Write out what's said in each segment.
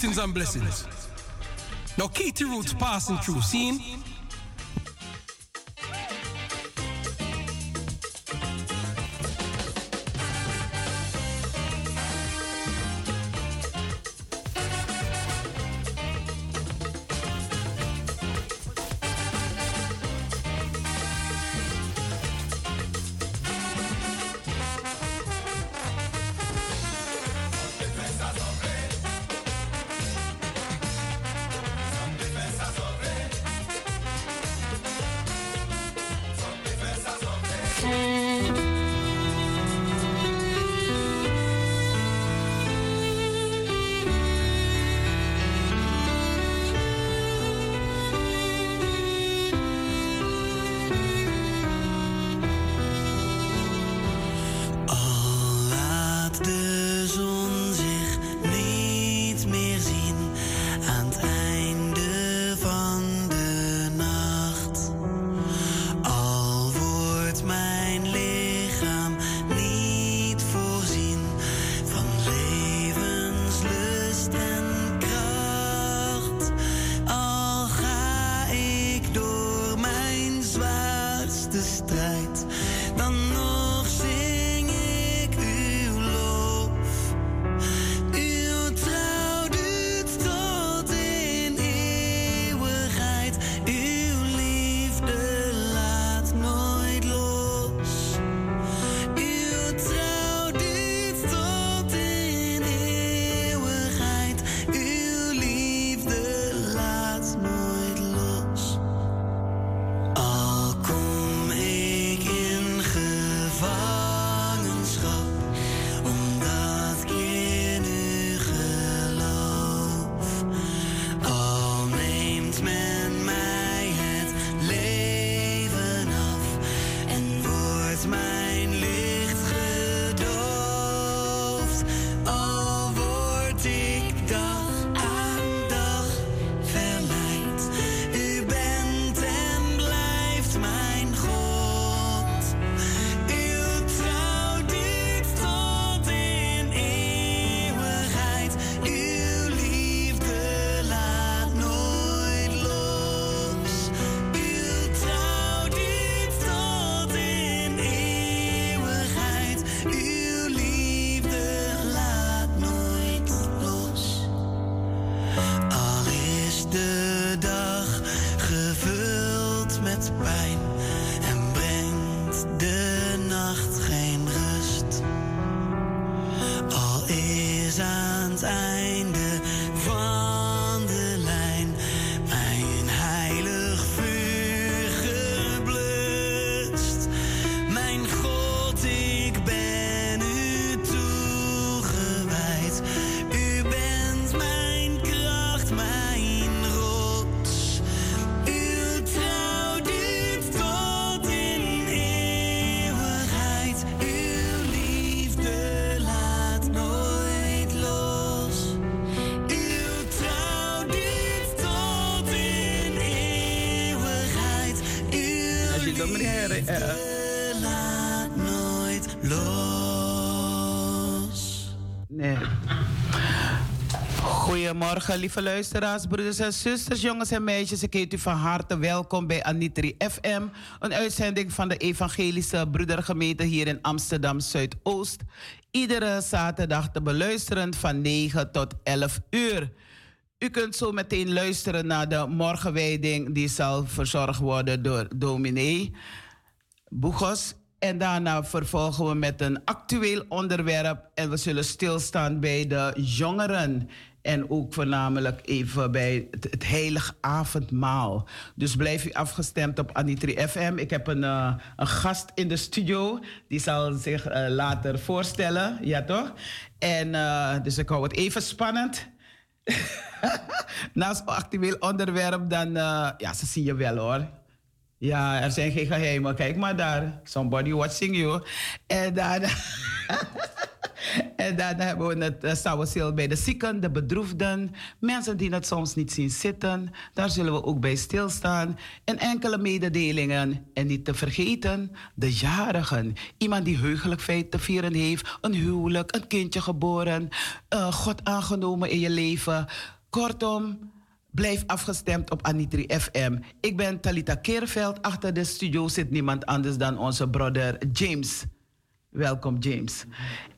greetings and blessings. Now, Katie Roots passing through, seeing Goedemorgen, lieve luisteraars, broeders en zusters, jongens en meisjes. Ik heet u van harte welkom bij Anitri FM, een uitzending van de Evangelische Broedergemeente hier in Amsterdam Zuidoost. Iedere zaterdag te beluisteren van 9 tot 11 uur. U kunt zo meteen luisteren naar de morgenwijding, die zal verzorgd worden door dominee Boegos. En daarna vervolgen we met een actueel onderwerp en we zullen stilstaan bij de jongeren. En ook voornamelijk even bij het, heilige avondmaal. Dus blijf u afgestemd op Anitri FM. Ik heb een, uh, een gast in de studio. Die zal zich uh, later voorstellen. Ja, toch? En uh, dus ik hou het even spannend. Naast actueel onderwerp, dan... ja, ze zien je wel hoor. Ja, er zijn geen geheimen. Kijk maar daar. Somebody watching you. En dan... En dan hebben we het uh, bij de zieken, de bedroefden, mensen die het soms niet zien zitten. Daar zullen we ook bij stilstaan. En enkele mededelingen. En niet te vergeten, de jarigen. Iemand die heugelijk feit te vieren heeft, een huwelijk, een kindje geboren, uh, God aangenomen in je leven. Kortom, Blijf afgestemd op Anitri FM. Ik ben Talita Keerveld. Achter de studio zit niemand anders dan onze brother James. Welkom, James.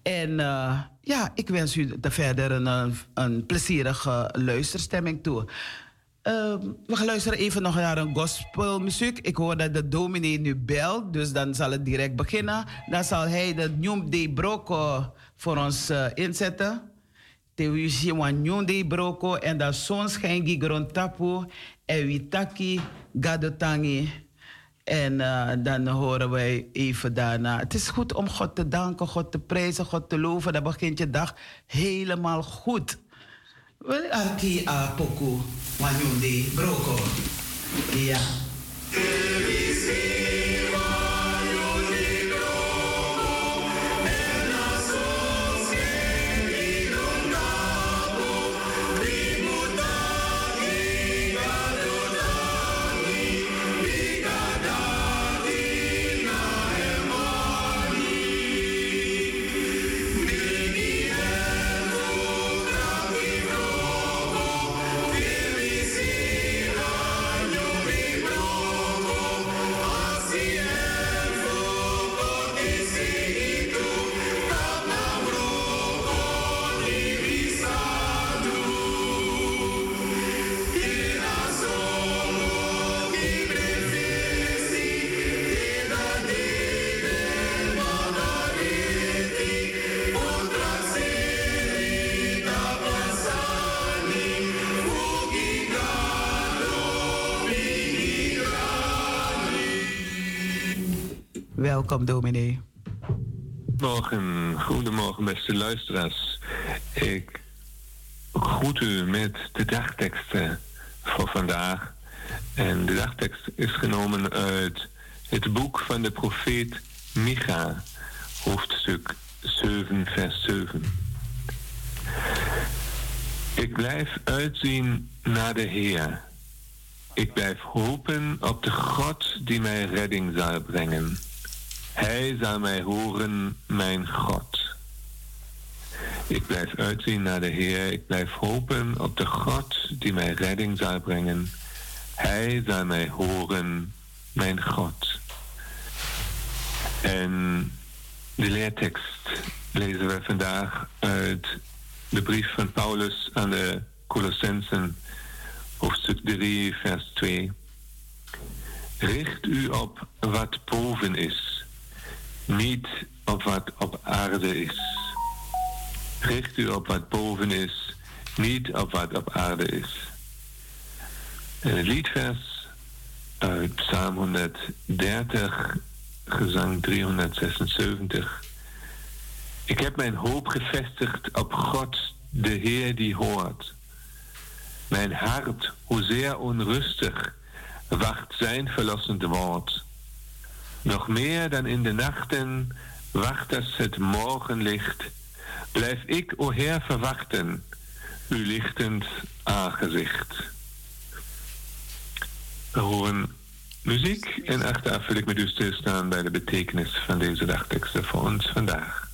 En uh, ja, ik wens u de verder een, een plezierige luisterstemming toe. Uh, we gaan luisteren even nog naar een gospelmuziek. Ik hoor dat de dominee nu belt, dus dan zal het direct beginnen. Dan zal hij de Njum de Broko voor ons uh, inzetten. Te wan Njum de Broko en zon schijnt grond tapu en witaki gadotangi. En uh, dan horen wij even daarna. Het is goed om God te danken, God te prijzen, God te loven. Dan begint je dag helemaal goed. Wel arki a poku wanyundi broko. Ja. Welkom, dominee. Morgen, goedemorgen, beste luisteraars. Ik groet u met de dagteksten voor vandaag. En de dagtekst is genomen uit het boek van de profeet Micha, hoofdstuk 7, vers 7. Ik blijf uitzien naar de Heer. Ik blijf hopen op de God die mij redding zal brengen. Hij zal mij horen, mijn God. Ik blijf uitzien naar de Heer. Ik blijf hopen op de God die mij redding zal brengen. Hij zal mij horen, mijn God. En de leertekst lezen we vandaag uit de brief van Paulus aan de Colossensen, hoofdstuk 3, vers 2. Richt u op wat boven is niet op wat op aarde is. Richt u op wat boven is, niet op wat op aarde is. En het liedvers uit Psalm 130, gezang 376. Ik heb mijn hoop gevestigd op God, de Heer die hoort. Mijn hart, hoezeer onrustig, wacht zijn verlossend woord. Nog meer dan in de nachten wacht als het morgenlicht. Blijf ik, o Heer, verwachten, uw lichtend aangezicht. We horen muziek en achteraf wil ik met u stilstaan bij de betekenis van deze dagteksten voor ons vandaag.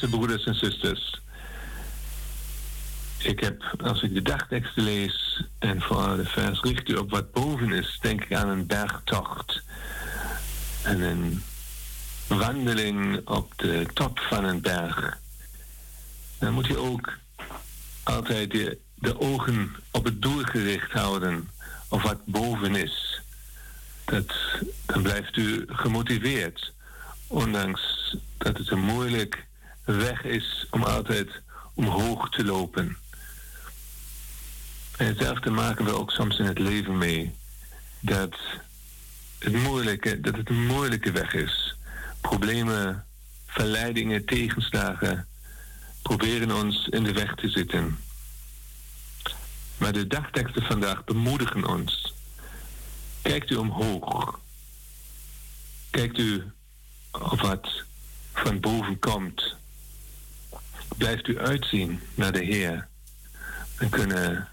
Beste broeders en zusters. Ik heb, als ik de dagteksten lees en vooral de vers richt u op wat boven is, denk ik aan een bergtocht. En een wandeling op de top van een berg. Dan moet je ook altijd de, ogen op het doel gericht houden, of wat boven is. Dat, dan blijft u gemotiveerd, ondanks dat het een moeilijk weg is om altijd omhoog te lopen. En hetzelfde maken we ook soms in het leven mee. Dat het, moeilijke, dat het een moeilijke weg is. Problemen, verleidingen, tegenslagen proberen ons in de weg te zitten. Maar de dagteksten vandaag bemoedigen ons. Kijkt u omhoog. Kijkt u op wat van boven komt. Blijft u uitzien naar de Heer. Dan kunnen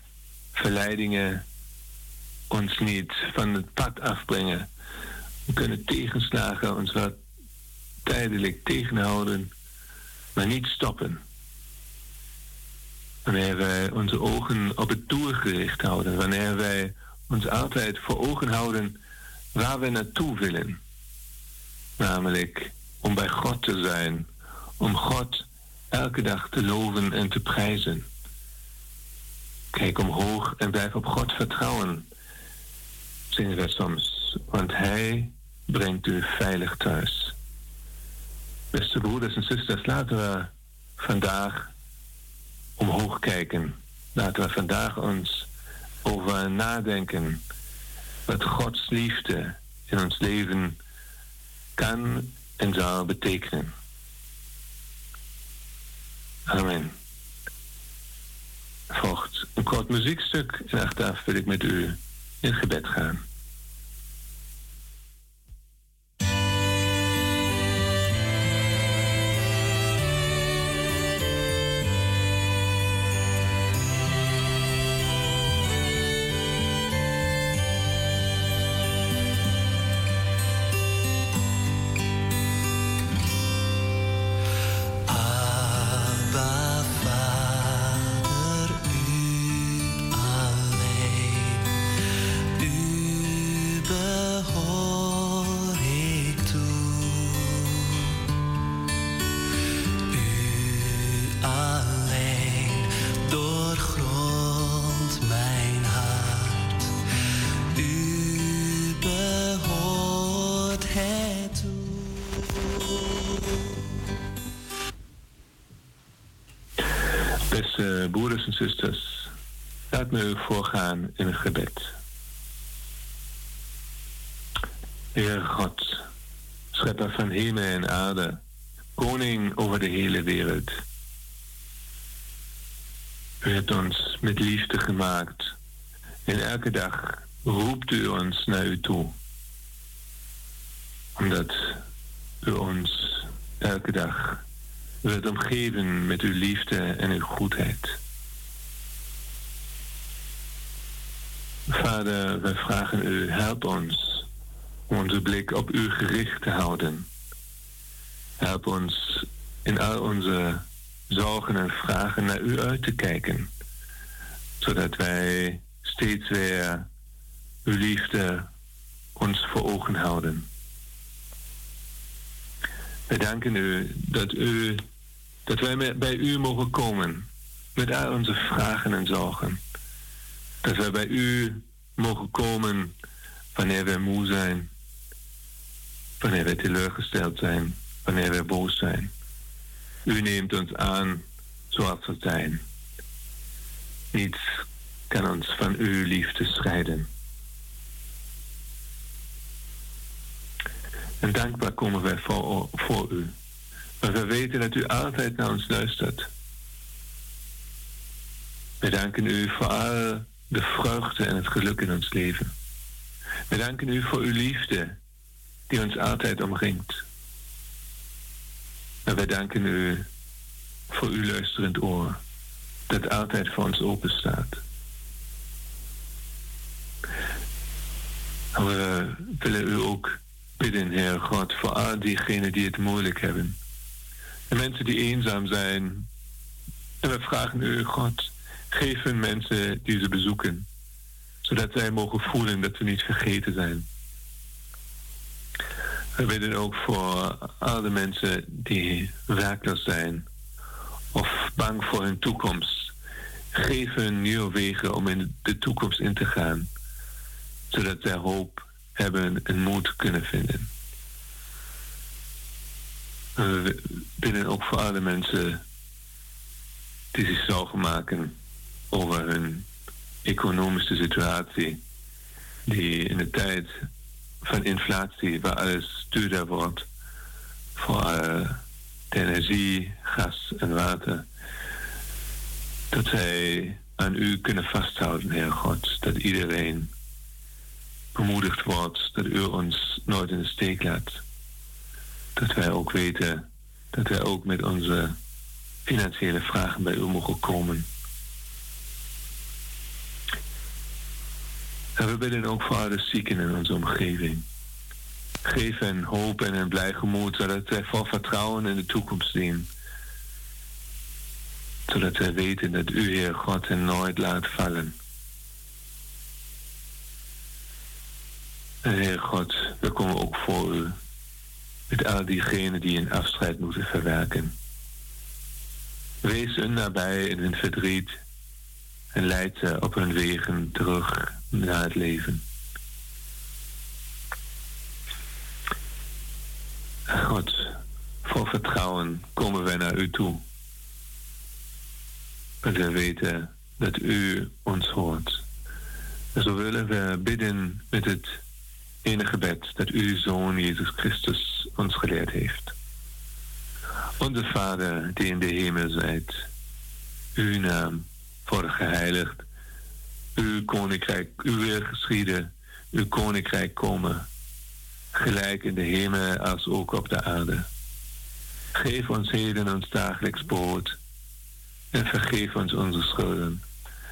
verleidingen ons niet van het pad afbrengen. We kunnen tegenslagen ons wat tijdelijk tegenhouden, maar niet stoppen. Wanneer wij onze ogen op het doel gericht houden, wanneer wij ons altijd voor ogen houden waar we naartoe willen. Namelijk om bij God te zijn, om God elke dag te loven en te prijzen. Kijk omhoog en blijf op God vertrouwen, zingen we soms, want Hij brengt u veilig thuis. Beste broeders en zusters, laten we vandaag omhoog kijken. Laten we vandaag ons over nadenken wat Gods liefde in ons leven kan en zou betekenen. Amen. Volgt een kort muziekstuk en achteraf wil ik met u in gebed gaan. Voorgaan in een gebed. Heer God, schepper van hemel en aarde, koning over de hele wereld. U hebt ons met liefde gemaakt en elke dag roept u ons naar u toe. Omdat u ons elke dag wilt omgeven met uw liefde en uw goedheid. Vader, wij vragen u, help ons onze blik op u gericht te houden. Help ons in al onze zorgen en vragen naar u uit te kijken, zodat wij steeds weer uw liefde ons voor ogen houden. Wij danken u dat, u, dat wij bij u mogen komen met al onze vragen en zorgen. Dat wij bij u mogen komen wanneer wij moe zijn, wanneer wij teleurgesteld zijn, wanneer wij boos zijn. U neemt ons aan zoals we zijn. Niets kan ons van uw liefde scheiden. En dankbaar komen wij voor, voor u. Maar we weten dat u altijd naar ons luistert. We danken u voor al de vreugde en het geluk in ons leven. We danken u voor uw liefde die ons altijd omringt. En wij danken u voor uw luisterend oor dat altijd voor ons open staat. we willen u ook bidden, Heer God, voor al diegenen die het moeilijk hebben. En mensen die eenzaam zijn. En we vragen u, God, hun mensen die ze bezoeken. Zodat zij mogen voelen dat we niet vergeten zijn. We bidden ook voor alle mensen die werkloos zijn of bang voor hun toekomst. Geef hun nieuwe wegen om in de toekomst in te gaan, zodat zij hoop hebben en moed kunnen vinden. We bidden ook voor alle mensen die zich zorgen maken over hun economische situatie, die in de tijd van inflatie, waar alles duurder wordt, voor uh, de energie, gas en water, dat zij aan u kunnen vasthouden, Heer God, dat iedereen bemoedigd wordt, dat u ons nooit in de steek laat. Dat wij ook weten dat wij ook met onze financiële vragen bij u mogen komen. En we bidden ook voor alle zieken in onze omgeving. Geef hen hoop en een blij gemoed, zodat zij vol vertrouwen in de toekomst zien. Zodat zij weten dat u, Heer God, hen nooit laat vallen. En Heer God, we komen ook voor u. Met al diegenen die een afscheid moeten verwerken. Wees hun nabij in hun verdriet en leid ze op hun wegen terug naar het leven. God, vol vertrouwen komen wij naar u toe. En we weten dat u ons hoort. Zo willen we bidden met het enige gebed dat uw Zoon Jezus Christus ons geleerd heeft. Onze Vader die in de hemel zijt, uw naam worden geheiligd. Uw koninkrijk, uw wil geschieden, uw koninkrijk komen, gelijk in de hemel als ook op de aarde. Geef ons heden ons dagelijks brood en vergeef ons onze schulden,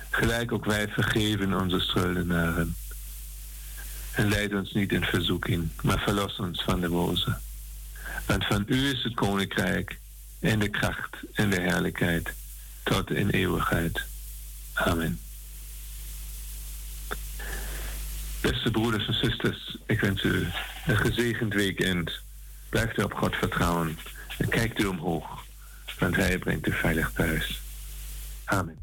gelijk ook wij vergeven onze schuldenaren. En leid ons niet in verzoeking, maar verlos ons van de boze. Want van u is het koninkrijk en de kracht en de heerlijkheid tot in eeuwigheid. Amen. Beste broeders en zusters, ik wens u een gezegend weekend. Blijft u op God vertrouwen en kijkt u omhoog, want Hij brengt u veilig thuis. Amen.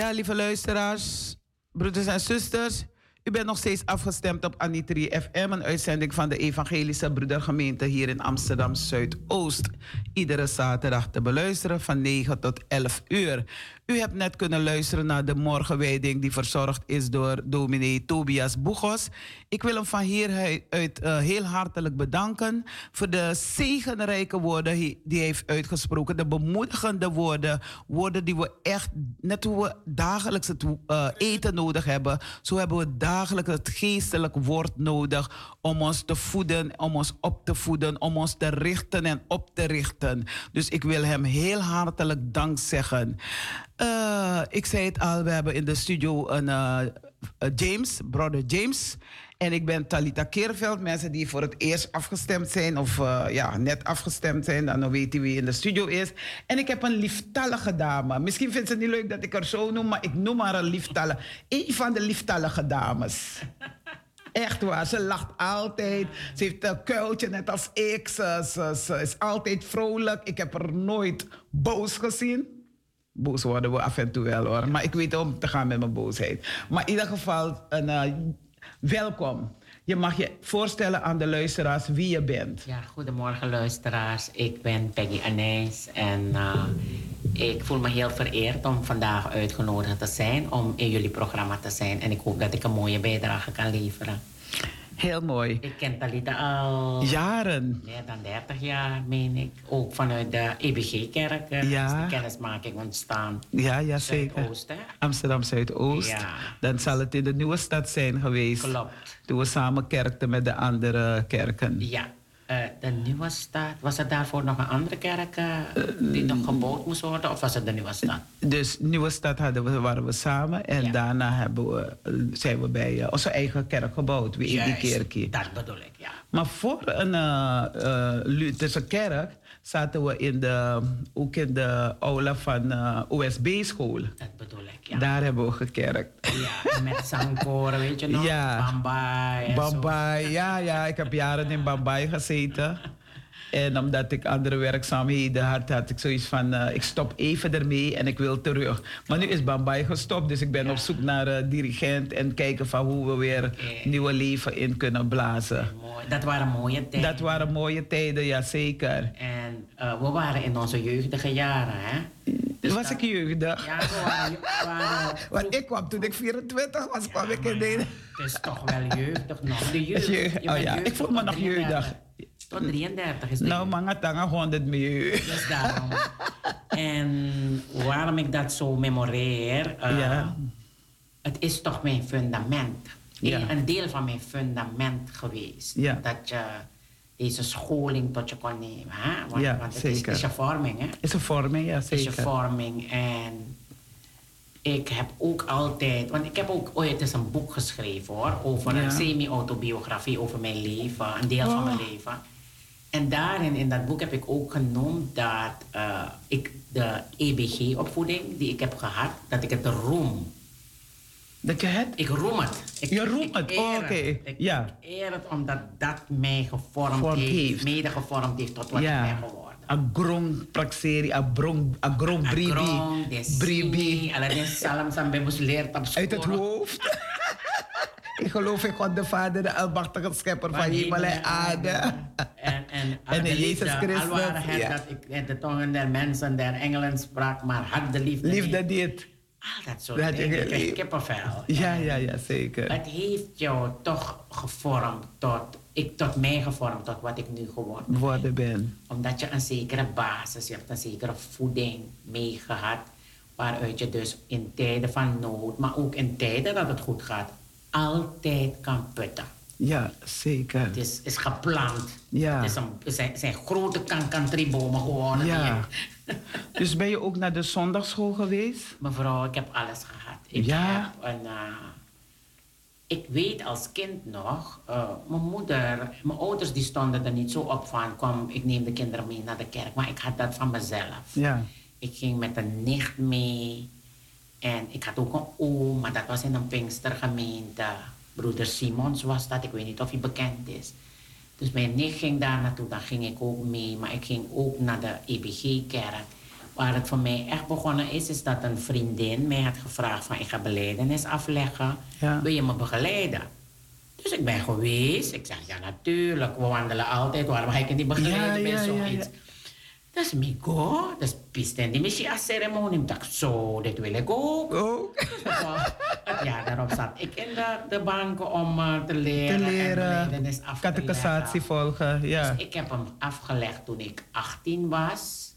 Ja, lieve luisteraars, broeders en zusters. Nog steeds afgestemd op Anitri FM, een uitzending van de Evangelische Broedergemeente hier in Amsterdam Zuidoost. Iedere zaterdag te beluisteren van 9 tot 11 uur. U hebt net kunnen luisteren naar de morgenwijding die verzorgd is door dominee Tobias Boegos. Ik wil hem van hieruit uh, heel hartelijk bedanken voor de zegenrijke woorden die hij heeft uitgesproken. De bemoedigende woorden, woorden die we echt, net hoe we dagelijks het uh, eten nodig hebben, zo hebben we dagelijks het geestelijk woord nodig om ons te voeden, om ons op te voeden, om ons te richten en op te richten. Dus ik wil hem heel hartelijk dank zeggen. Uh, ik zei het al, we hebben in de studio een uh, James, brother James. En ik ben Talita Keerveld. Mensen die voor het eerst afgestemd zijn of uh, ja, net afgestemd zijn, dan weten wie in de studio is. En ik heb een lieftallige dame. Misschien vindt ze het niet leuk dat ik haar zo noem, maar ik noem haar een lieftallige. Een van de lieftallige dames. Echt waar, ze lacht altijd. Ze heeft een kuiltje net als ik. Ze, is altijd vrolijk. Ik heb haar nooit boos gezien. Boos worden we af en toe wel hoor. Maar ik weet om te gaan met mijn boosheid. Maar in ieder geval, een, uh, welkom. Je mag je voorstellen aan de luisteraars wie je bent. Ja, goedemorgen luisteraars. Ik ben Peggy Anijs en uh, ik voel me heel vereerd om vandaag uitgenodigd te zijn om in jullie programma te zijn. En ik hoop dat ik een mooie bijdrage kan leveren. Heel mooi. Ik ken Talita al... Jaren. Meer dan 30 jaar, meen ik. Ook vanuit de EBG-kerk ja. is de kennismaking ontstaan. Ja, ja zeker. Zuidoost, Amsterdam Zuidoost. Ja. Dan zal het in de nieuwe stad zijn geweest. Klopt. Toen we samen kerkten met de andere kerken. Ja. Uh, de Nieuwe Stad, was er daarvoor nog een andere kerk uh, die nog gebouwd moest worden? Of was het de Nieuwe Stad? Dus Nieuwe Stad hadden we, waren we samen. En ja. daarna hebben we, zijn we bij onze eigen kerk gebouwd. Wie in die kerk. dat bedoel ik, ja. Maar voor een Lutherse kerk zaten we in de, ook in de aula van OSB-school. Dat bedoel ik, ja. Daar hebben we gekerkt. Ja, met zangkoren, weet je nog? Ja. Bambai. Bambai, ja, ja. Ik heb jaren in Bambai gezeten. En omdat ik andere werkzaamheden had, had ik zoiets van: uh, ik stop even ermee en ik wil terug. Maar nu is Bambai gestopt, dus ik ben ja. op zoek naar uh, dirigent en kijken van hoe we weer okay. nieuwe leven in kunnen blazen. Mooi. Dat waren mooie tijden. Dat waren mooie tijden, ja zeker. En uh, we waren in onze jeugdige jaren, hè? Dus was dat... ik jeugdig? Ja, we waren, waren... Want ik kwam toen ik 24 was, kwam ik in Nederland. Het is toch wel jeugdig nog. De jeugd. Je, oh ja, ik voel me nog jeugdig. Tot 33 is het. Nou, manga tanga 100 miljoen. Dus daarom. en waarom ik dat zo memoreer... Uh, ja. Het is toch mijn fundament. Ja. Een deel van mijn fundament geweest. Ja. Dat je deze scholing tot je kon nemen. Hè? Want, het zeker. Is, is je vorming, hè? Is een vorming, ja, zeker. Is je vorming. En ik heb ook altijd... Want ik heb ook ooit eens een boek geschreven, hoor. Over ja. een semi-autobiografie over mijn leven. Een deel oh. van mijn leven. En daarin, in dat boek, heb ik ook genoemd dat uh, ik de EBG-opvoeding die ik heb gehad, dat ik het roem. Dat je het? Ik roem het. Ik, je roem het, oh, oké. Okay. Ja. Ik eer het omdat dat mij gevormd Vorm heeft, heeft, mede gevormd heeft tot wat ja. ik ben geworden. Agrong praxeri, agrong, agrong bribi. Agrong, bribi. Alleen salam sam bij leert op school. Uit het hoofd. Ik geloof in God de Vader, de almachtige schepper van hemel en aarde. En, en, en in Jezus Christus. Al het ja. dat ik de tongen der mensen, der engelen sprak, maar had de liefde Liefde niet. Al dat soort dat dingen. Ik krijg kippenvel. Ja, ja, ja, zeker. Het heeft jou toch gevormd tot, ik, tot mij gevormd, tot wat ik nu geworden Worden ben. Omdat je een zekere basis, je hebt een zekere voeding meegehad. Waaruit je dus in tijden van nood, maar ook in tijden dat het goed gaat, altijd kan putten. Ja, zeker. Het is, is geplant. Ja. Het, is een, het zijn, zijn grote kankantriebomen gewoon. Ja. dus ben je ook naar de zondagschool geweest? Mevrouw, ik heb alles gehad. Ik ja? heb een... Uh, ik weet als kind nog, uh, mijn moeder, mijn ouders die stonden er niet zo op van, kom, ik neem de kinderen mee naar de kerk. Maar ik had dat van mezelf. Ja. Ik ging met een nicht mee. En ik had ook een oom, maar dat was in een Pinkstergemeente. Broeder Simons was dat, ik weet niet of hij bekend is. Dus mijn nicht ging daar naartoe, dan ging ik ook mee. Maar ik ging ook naar de EBG-kerk. Waar het voor mij echt begonnen is, is dat een vriendin mij had gevraagd van ik ga beleidenis afleggen. Ja. Wil je me begeleiden? Dus ik ben geweest. Ik zeg ja natuurlijk, we wandelen altijd. Waarom ga ik niet begeleiden Ja, bij ja, ja, zoiets? Ja. Dus ik go, dus piste in die missie als ceremonie. Ik dacht zo, dit wil ik ook. Ja, daarop zat ik in de, de banken om eh, te leren. Te en leren, beleidenis af te catechisatie volgen, ja. Dus ik heb hem afgelegd toen ik 18 was.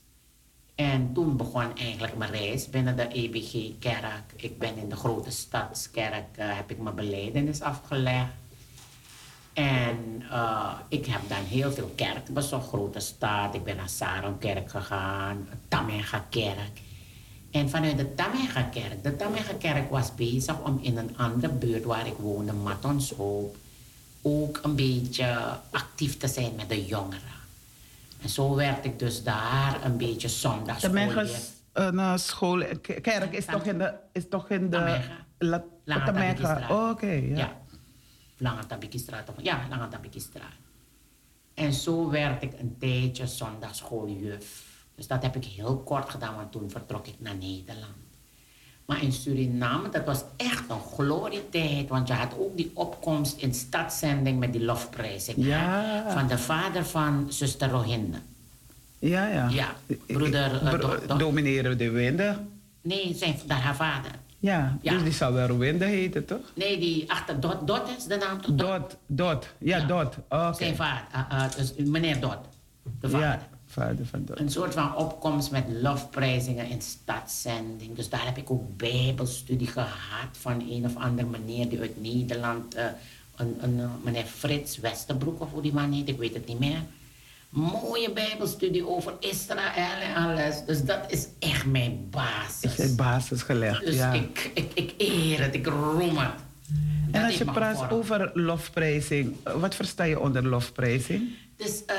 En toen begon eigenlijk mijn reis binnen de EBG-kerk. Ik ben in de grote stadskerk, eh, heb ik mijn beleidenis afgelegd. En eh, ik heb dan heel veel kerken bezocht, grote stad. Ik ben naar Sarumkerk gegaan, Tamenga-kerk. En vanuit de Tamenga-kerk, de Tamenga-kerk was bezig om in een andere buurt waar ik woonde, Matonshoop, ook een beetje actief te zijn met de jongeren. En zo werd ik dus daar een beetje zondagschool. Megas uh, school, kerk is toch in de, is toch in de... Tamega. La, Tamega. Oh, oké, ja. Ja. Lange Tabikistraat. of- Ja, Lange Tabikistraat. En zo werd ik een tijdje zondagschooljuf. Dus dat heb ik heel kort gedaan, want toen vertrok ik naar Nederland. Maar in Suriname, dat was echt een glorietijd. Want je had ook die opkomst in stadszending met die lofprijzing. hè, Ja. Van de vader van zuster Rohinde. Ja, ja. Ja, broeder, eh, Bro- do- do- Domineren de Winde. Nee, zijn, daar haar vader. Ja, Ja. dus die zou wel Winde heten, toch? Nee, die achter Dot, Dot is de naam toch? Dot, Dot. Ja, Ja. Dot. Oké. Zijn vader, eh, eh, dus meneer Dot, de vader. Ja, vader van Dot. Een soort van opkomst met lofprijzingen in stadszending. Dus daar heb ik ook bijbelstudie gehad van een of andere meneer die uit Nederland, eh, een, een, meneer Frits Westerbroek of hoe die man heet, ik weet het niet meer. Mooie bijbelstudie over Israël en alles. Dus dat is echt mijn Is basis. het basis gelegd, Dus ja. ik, ik, ik eer het, ik roem het. Dat En als je praat over lofprijzing, wat versta je onder lofprijzing? Dus eh,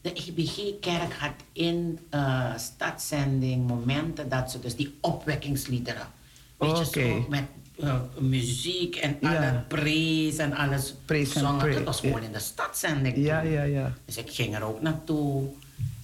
de EBG-kerk had in stadszending momenten dat ze dus die opwekkingsliederen. Weet je, zo met eh, muziek en Ja. alle praise en alles Praise zongen. Dat was gewoon in de stadszending. Ja, ja, ja. Dus ik ging er ook naartoe.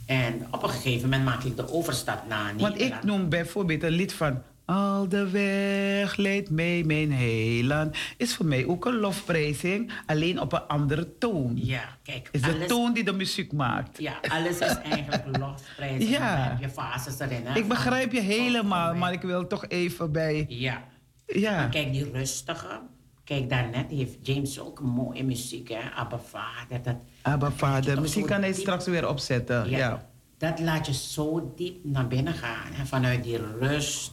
En op een gegeven moment maakte ik de overstap naar Want ik noem bijvoorbeeld een lied van... Al de weg leidt mee mijn heiland. Is voor mij ook een lofprijzing, alleen op een andere toon. Ja, kijk. Is de toon die de muziek maakt. Ja, alles is eigenlijk lofprijs. Ja. En dan heb je fases erin. Hè, Ik begrijp je helemaal, maar ik wil toch even bij... Ja. Ja, Maar kijk, die rustige. Kijk, daarnet heeft James ook mooie muziek, hè? Abba Vader. Dat, Abba je Vader. Misschien kan hij diep- straks weer opzetten. Ja, Ja. Dat laat je zo diep naar binnen gaan. Hè? Vanuit die rust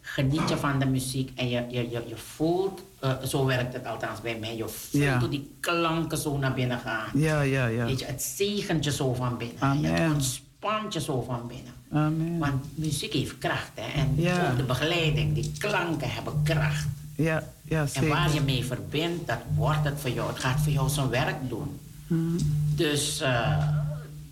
geniet je van de muziek. En je, je, je, je voelt, eh, zo werkt het althans bij mij, je voelt Ja. hoe die klanken zo naar binnen gaan. Ja, ja, ja. Weet je, het zegent je zo van binnen. En Amen. Het ontspant je zo van binnen. Amen. Want muziek heeft kracht. Hè? En Ja. ook de begeleiding, die klanken hebben kracht. Ja, ja, En waar je mee verbindt, dat wordt het voor jou. Het gaat voor jou zijn werk doen. Mhm. Dus eh,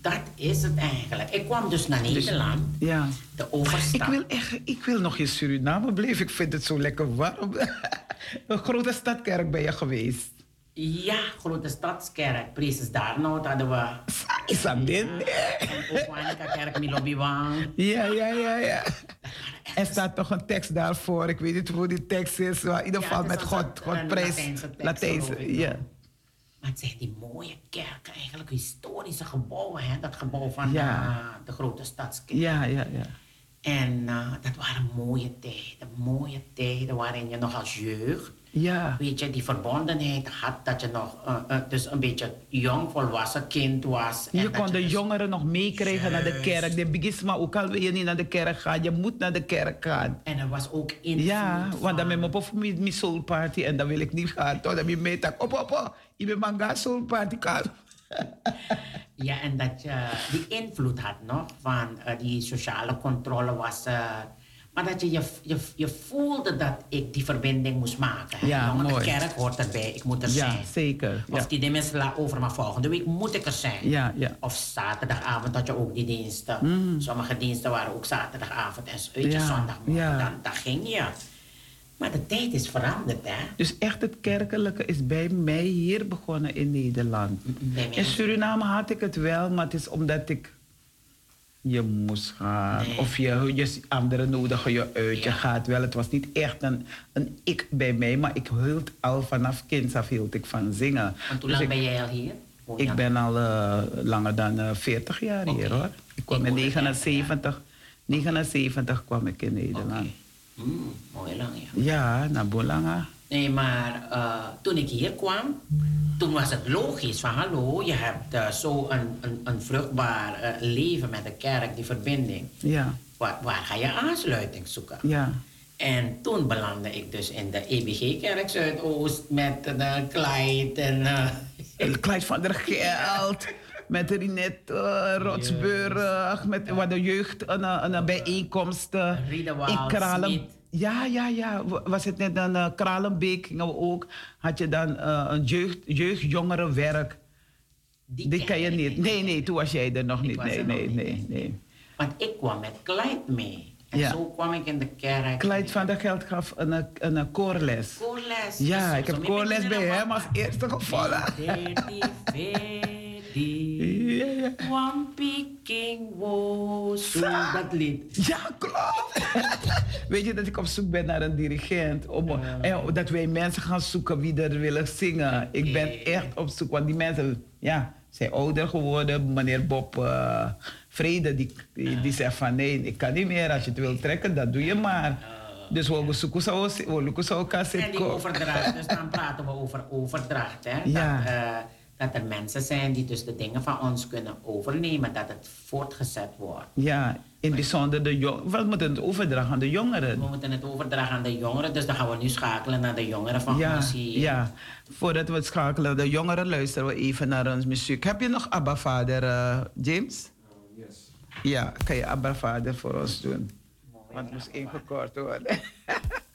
dat is het eigenlijk. Ik kwam dus naar Nederland, Ja. de Ik overstap. wil, echt, ik wil nog in Suriname blijven. Ik vind het zo lekker warm. een grote stadkerk ben je geweest. Ja, grote stadskerk, Priesters Daarnout hadden we. Is dat dit? Kerk, Milobiwang. Ja, ja, ja, ja. Er staat toch een tekst daarvoor. Ik weet niet hoe die tekst is. Maar in ieder geval met God, God prijs. Latijnse ja. Maar het zijn die mooie kerken, eigenlijk historische gebouwen. Hè? Dat gebouw van Ja. eh, de grote stadskerk. Ja, ja, ja. En eh, dat waren mooie tijden. Mooie tijden waarin je nog als jeugd, Ja, weet je, die verbondenheid had. Dat je nog eh, eh, dus een beetje jong volwassen kind was. En je kon de dus- jongeren nog meekrijgen naar de kerk. De bigisma, ook al wil je niet naar de kerk gaan, je moet naar de kerk gaan. En er was ook invloed Ja, want dan ben ik op mijn soul party en dan wil ik niet gaan. Dan ben je mee tak, op, op, op. Je bent manga soul party gaan. Ja, en dat je die invloed had nog van eh, die sociale controle was. Maar dat je, je, je, je voelde dat ik die verbinding moest maken. Ja, mooi. De kerk hoort erbij, ik moet er Ja, zijn. zeker. Of Ja. die mensen la over, maar volgende week moet ik er zijn. Ja, ja. Of zaterdagavond had je ook die diensten. Sommige diensten waren ook zaterdagavond en weet je, zondagmorgen. Dan, dan ging je. Maar de tijd is veranderd, hè? Dus echt het kerkelijke is bij mij hier begonnen in Nederland. In. Suriname had ik het wel, maar het is omdat ik je moest gaan. Of je, je anderen nodigen je uit, je gaat wel. Het was niet echt een, een ik bij mij, maar ik hield al vanaf kind af hield ik van zingen. Want hoe dus lang ben jij al hier? ik ben al uh, langer dan uh, 40 jaar okay. hier hoor. Ik kwam in 79, 79 kwam ik in Nederland. Okay. Mm, mooi lang ja. Ja, naar Bolanga. Nee, maar uh, toen ik hier kwam, toen was het logisch van hallo, je hebt uh, zo een, een, een vruchtbaar uh, leven met de kerk, die verbinding. Ja. Waar, waar ga je aansluiting zoeken? Ja. En toen belandde ik dus in de EBG-kerk Zuidoost met de Clyde en... Clyde van der Geld. met Rinette uh, Rotsburg, yes. met wat de jeugd, een, een bijeenkomst uh. Ja, ja, ja. Was het net een uh, Kralenbeek gingen we ook. Had je dan uh, een jeugd, jeugdjongerenwerk. Die, Die ken je niet. Nee, nee, toen was jij er nog niet. Nee, nee, nee, nee, nee. Want ik kwam met Clyde mee. En ja. zo kwam ik in de kerk. Clyde van der Geld gaf een, een, een koorles. Koorles. Ja, ik heb koorles bij hem als eerste gevallen. One picking was. Dat lied. Ja, klopt. Weet je dat ik op zoek ben naar een dirigent? Om, ja. en dat wij mensen gaan zoeken wie er willen zingen. Ik ben echt op zoek, want die mensen ja, zijn ouder geworden. Meneer Bob uh, Vrede, die, die, die, zegt van nee, ik kan niet meer. Als je het wilt trekken, dat doe je maar. Dus we we zoeken zo elkaar En die overdracht, dus dan praten we over overdracht. Hè? Ja. Dat, uh, dat er mensen zijn die dus de dingen van ons kunnen overnemen, dat het voortgezet wordt. Ja, in bijzonder de jongeren. We moeten het overdragen aan de jongeren. We moeten het overdragen aan de jongeren, dus dan gaan we nu schakelen naar de jongeren van ja, ons hier. Ja, voordat we het schakelen naar de jongeren, luisteren we even naar ons muziek. Heb je nog Abba Vader, uh, James? Uh, yes. Ja, kan je Abba Vader voor ons doen? Want het moest ingekort worden.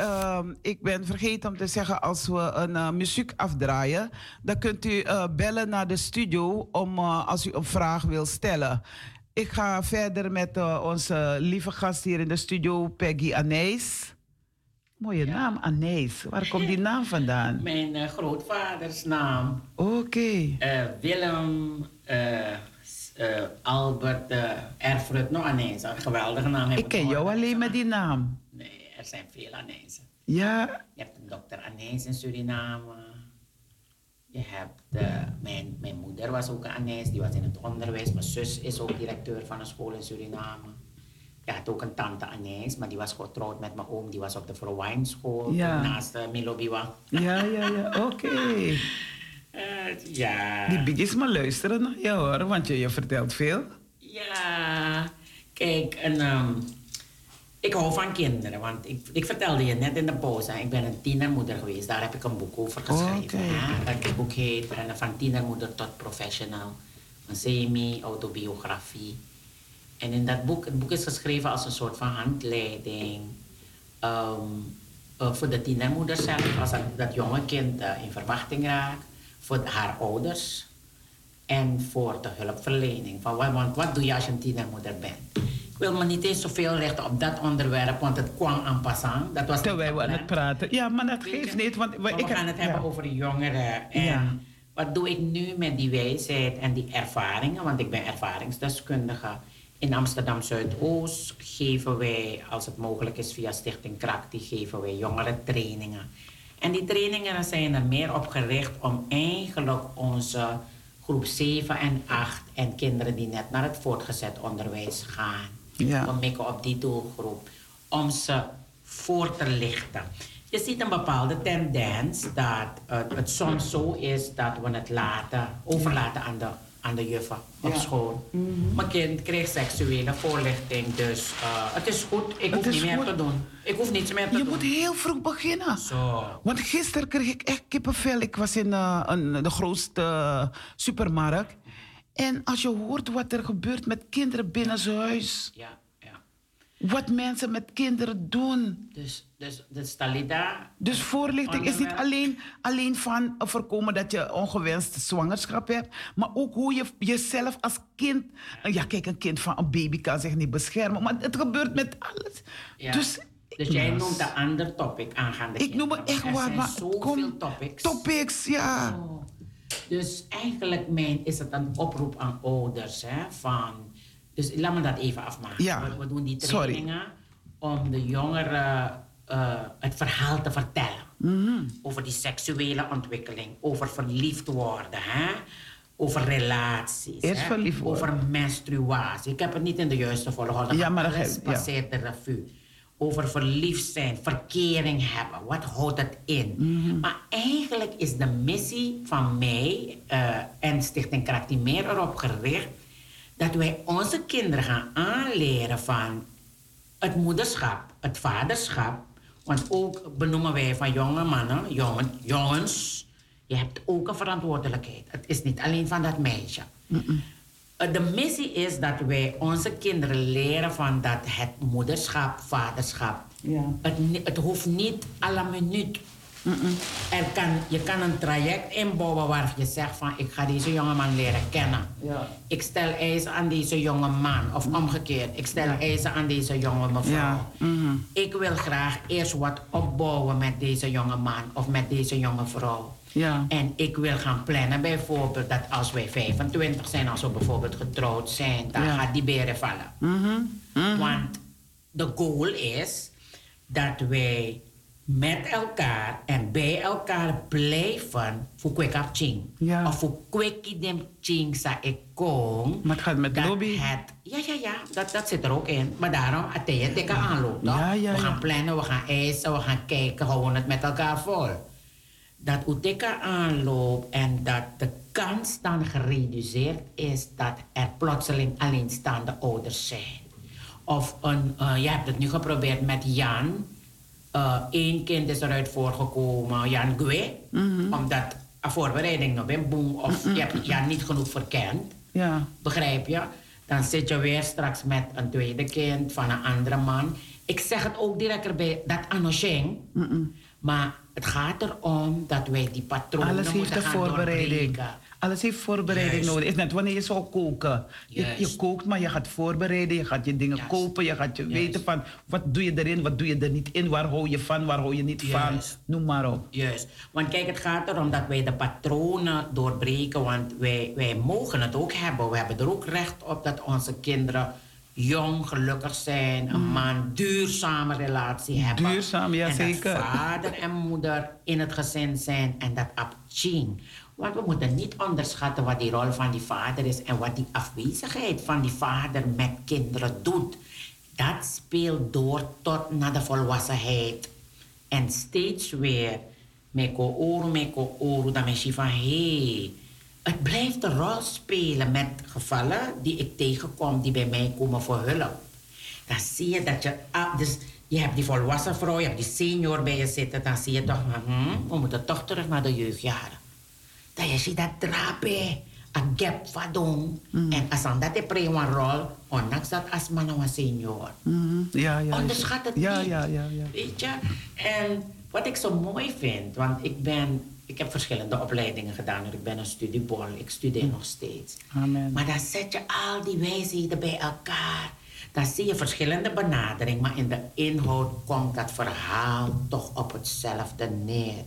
Uh, ik ben vergeten om te zeggen, als we een uh, muziek afdraaien, dan kunt u uh, bellen naar de studio om, uh, als u een vraag wil stellen. Ik ga verder met onze lieve gast hier in de studio, Peggy Anijs. Mooie ja. naam, Anijs. Waar komt die naam vandaan? Mijn grootvaders naam. Oké. Okay. Willem Albert Erfurt, nog Anijs. Een geweldige naam. Ik ken jou alleen met die naam. Er zijn veel Anijzen. Ja, Je hebt een dokter Anijs in Suriname. Je hebt, eh, mijn, mijn moeder was ook een Anijs, die was in het onderwijs. Mijn zus is ook directeur van een school in Suriname. Je had ook een tante Anijs, maar die was getrouwd met mijn oom. Die was op de Verwijnschool Ja. naast uh, Milobiwa. ja, ja, ja. Oké. Eh, ja. Die biggies maar luisteren naar je hoor, want je, je vertelt veel. Ja, kijk, en, ehm, ik hou van kinderen. Want ik, ik vertelde je net in de pauze, ik ben een tienermoeder geweest. Daar heb ik een boek over geschreven. Hè. Dat boek heet eh, Van tienermoeder tot professional. Een semi-autobiografie. En in dat boek, het boek is geschreven als een soort van handleiding. ehm, eh, voor de tienermoeder zelf, als dat, dat jonge kind eh, in verwachting raakt. Voor haar ouders. En voor de hulpverlening. Van, wat- want wat doe je als je een tienermoeder bent? Ik wil me niet eens zoveel richten op dat onderwerp, want het kwam aan passant. Dat was Terwijl we aan het praten. Ja, maar dat geeft niet, want we, Maar ik we gaan het ja. hebben over de jongeren. En Ja. wat doe ik nu met die wijsheid en die ervaringen? Want ik ben ervaringsdeskundige. In Amsterdam Zuidoost geven wij, als het mogelijk is via Stichting Krak, die geven wij jongeren trainingen. En die trainingen zijn er meer op gericht om eigenlijk onze groep 7 en 8 en kinderen die net naar het voortgezet onderwijs gaan. Ja. We mikken op die doelgroep om ze voor te lichten. Je ziet een bepaalde tendens dat het soms zo is dat we het laten, overlaten aan de, aan de juffen op Ja. school. Mijn kind kreeg seksuele voorlichting, dus eh, het is goed. Ik hoef niet meer goed. te doen. Ik hoef niets meer te Je doen. moet heel vroeg beginnen. Zo. Want gisteren kreeg ik echt kippenvel. Ik was in eh, een, de grootste supermarkt. En als je hoort wat er gebeurt met kinderen binnen zijn huis. Ja, ja. Wat mensen met kinderen doen. Dus, dus, dus Talita, Dus voorlichting is niet alleen, alleen van voorkomen dat je ongewenste zwangerschap hebt. Maar ook hoe je jezelf als kind... Ja, kijk, een kind van een baby kan zich niet beschermen. Maar het gebeurt met alles. Ja. Dus, Dus jij noemt een ander topic aangaande Ik noem het echt Er waar, zijn maar zoveel kom- topics. Topics, ja. Oh. Dus eigenlijk mijn, is het een oproep aan ouders. Hè, van, dus laat me dat even afmaken. Ja, We, we doen die sorry. trainingen om de jongeren eh, het verhaal te vertellen. Mhm. Over die seksuele ontwikkeling, over verliefd worden. Hè? Over relaties. Hè? Over menstruatie. Ik heb het niet in de juiste volgorde. Ja, maar dat ja. passeert de revue. Over verliefd zijn, verkering hebben. Wat houdt het in? Mhm. Maar eigenlijk is de missie van mij eh, en Stichting Krakti meer erop gericht dat wij onze kinderen gaan aanleren van het moederschap, het vaderschap. Want ook benoemen wij van jonge mannen, jongen, jongens, je hebt ook een verantwoordelijkheid. Het is niet alleen van dat meisje. De missie is dat wij onze kinderen leren van dat het moederschap, vaderschap, Ja. het, het hoeft niet à la minuut. Er kan, je kan een traject inbouwen waar je zegt van ik ga deze jongeman leren kennen. Ja. Ik stel eisen aan deze jonge man of omgekeerd. Ik stel eisen aan deze jonge mevrouw. Ja, mhm. Ik wil graag eerst wat opbouwen met deze jonge man of met deze jonge vrouw. Ja. En ik wil gaan plannen bijvoorbeeld dat als wij 25 zijn, als we bijvoorbeeld getrouwd zijn, dan Ja. gaat die beren vallen. Want de goal is dat wij met elkaar en bij elkaar blijven voor kwekap ching. Ja. Of voor kwekkie dem ching sa ik kom. Maar het gaat met lobby. Het, ja, ja, ja, dat, dat zit er ook in. Maar daarom, het is dikke aanloop. toch? Ja, ja, we gaan plannen, we gaan eisen, we gaan kijken, houden we het met elkaar vol. Dat Uteka aanloopt en dat de kans dan gereduceerd is dat er plotseling alleenstaande ouders zijn. Of een, eh, je hebt het nu geprobeerd met Jan. Eén kind is eruit voorgekomen, Jan Gue. Omdat een voorbereiding nog bent, boem, of je hebt Jan niet genoeg verkend. Ja. Begrijp je? Dan zit je weer straks met een tweede kind van een andere man. Ik zeg het ook direct erbij, dat Anosheng. Maar het gaat erom dat wij die patronen Alles heeft gaan voorbereiding. doorbreken. Alles heeft voorbereiding Juist. nodig. Is net wanneer je zou koken. Je, kookt, maar je gaat voorbereiden. Je gaat je dingen Juist. kopen. Je gaat je Juist. weten van wat doe je erin, wat doe je er niet in. Waar hou je van, waar hou je niet van. Noem maar op. Juist. Want kijk, het gaat erom dat wij de patronen doorbreken. Want wij, wij mogen het ook hebben. We hebben er ook recht op dat onze kinderen jong, gelukkig zijn, een man, duurzame relatie hebben. Duurzaam, ja, en zeker. Dat vader en moeder in het gezin zijn en dat abching. Want we moeten niet onderschatten wat die rol van die vader is en wat die afwezigheid van die vader met kinderen doet. Dat speelt door tot naar de volwassenheid. En steeds weer, meko oru, meko oru, dan is je van hé. Hey, het blijft een rol spelen met gevallen die ik tegenkom die bij mij komen voor hulp. Dan zie je dat je, ah, dus je hebt die volwassen vrouw, je hebt die senior bij je zitten, dan zie je toch, hm, we moeten toch terug naar de jeugdjaren. Dan je ziet dat drapen, een gap van doen. En als dan dat is een rol, ondanks dat als man een senior. Mm, ja, ja. Onderschat het ja, niet. Ja, ja, ja. Weet je? En wat ik zo mooi vind, want ik ben, ik heb verschillende opleidingen gedaan. Ik ben een studiebol, ik studeer nog steeds. Amen. Maar dan zet je al die wijsheden bij elkaar. Dan zie je verschillende benaderingen, maar in de inhoud komt dat verhaal toch op hetzelfde neer.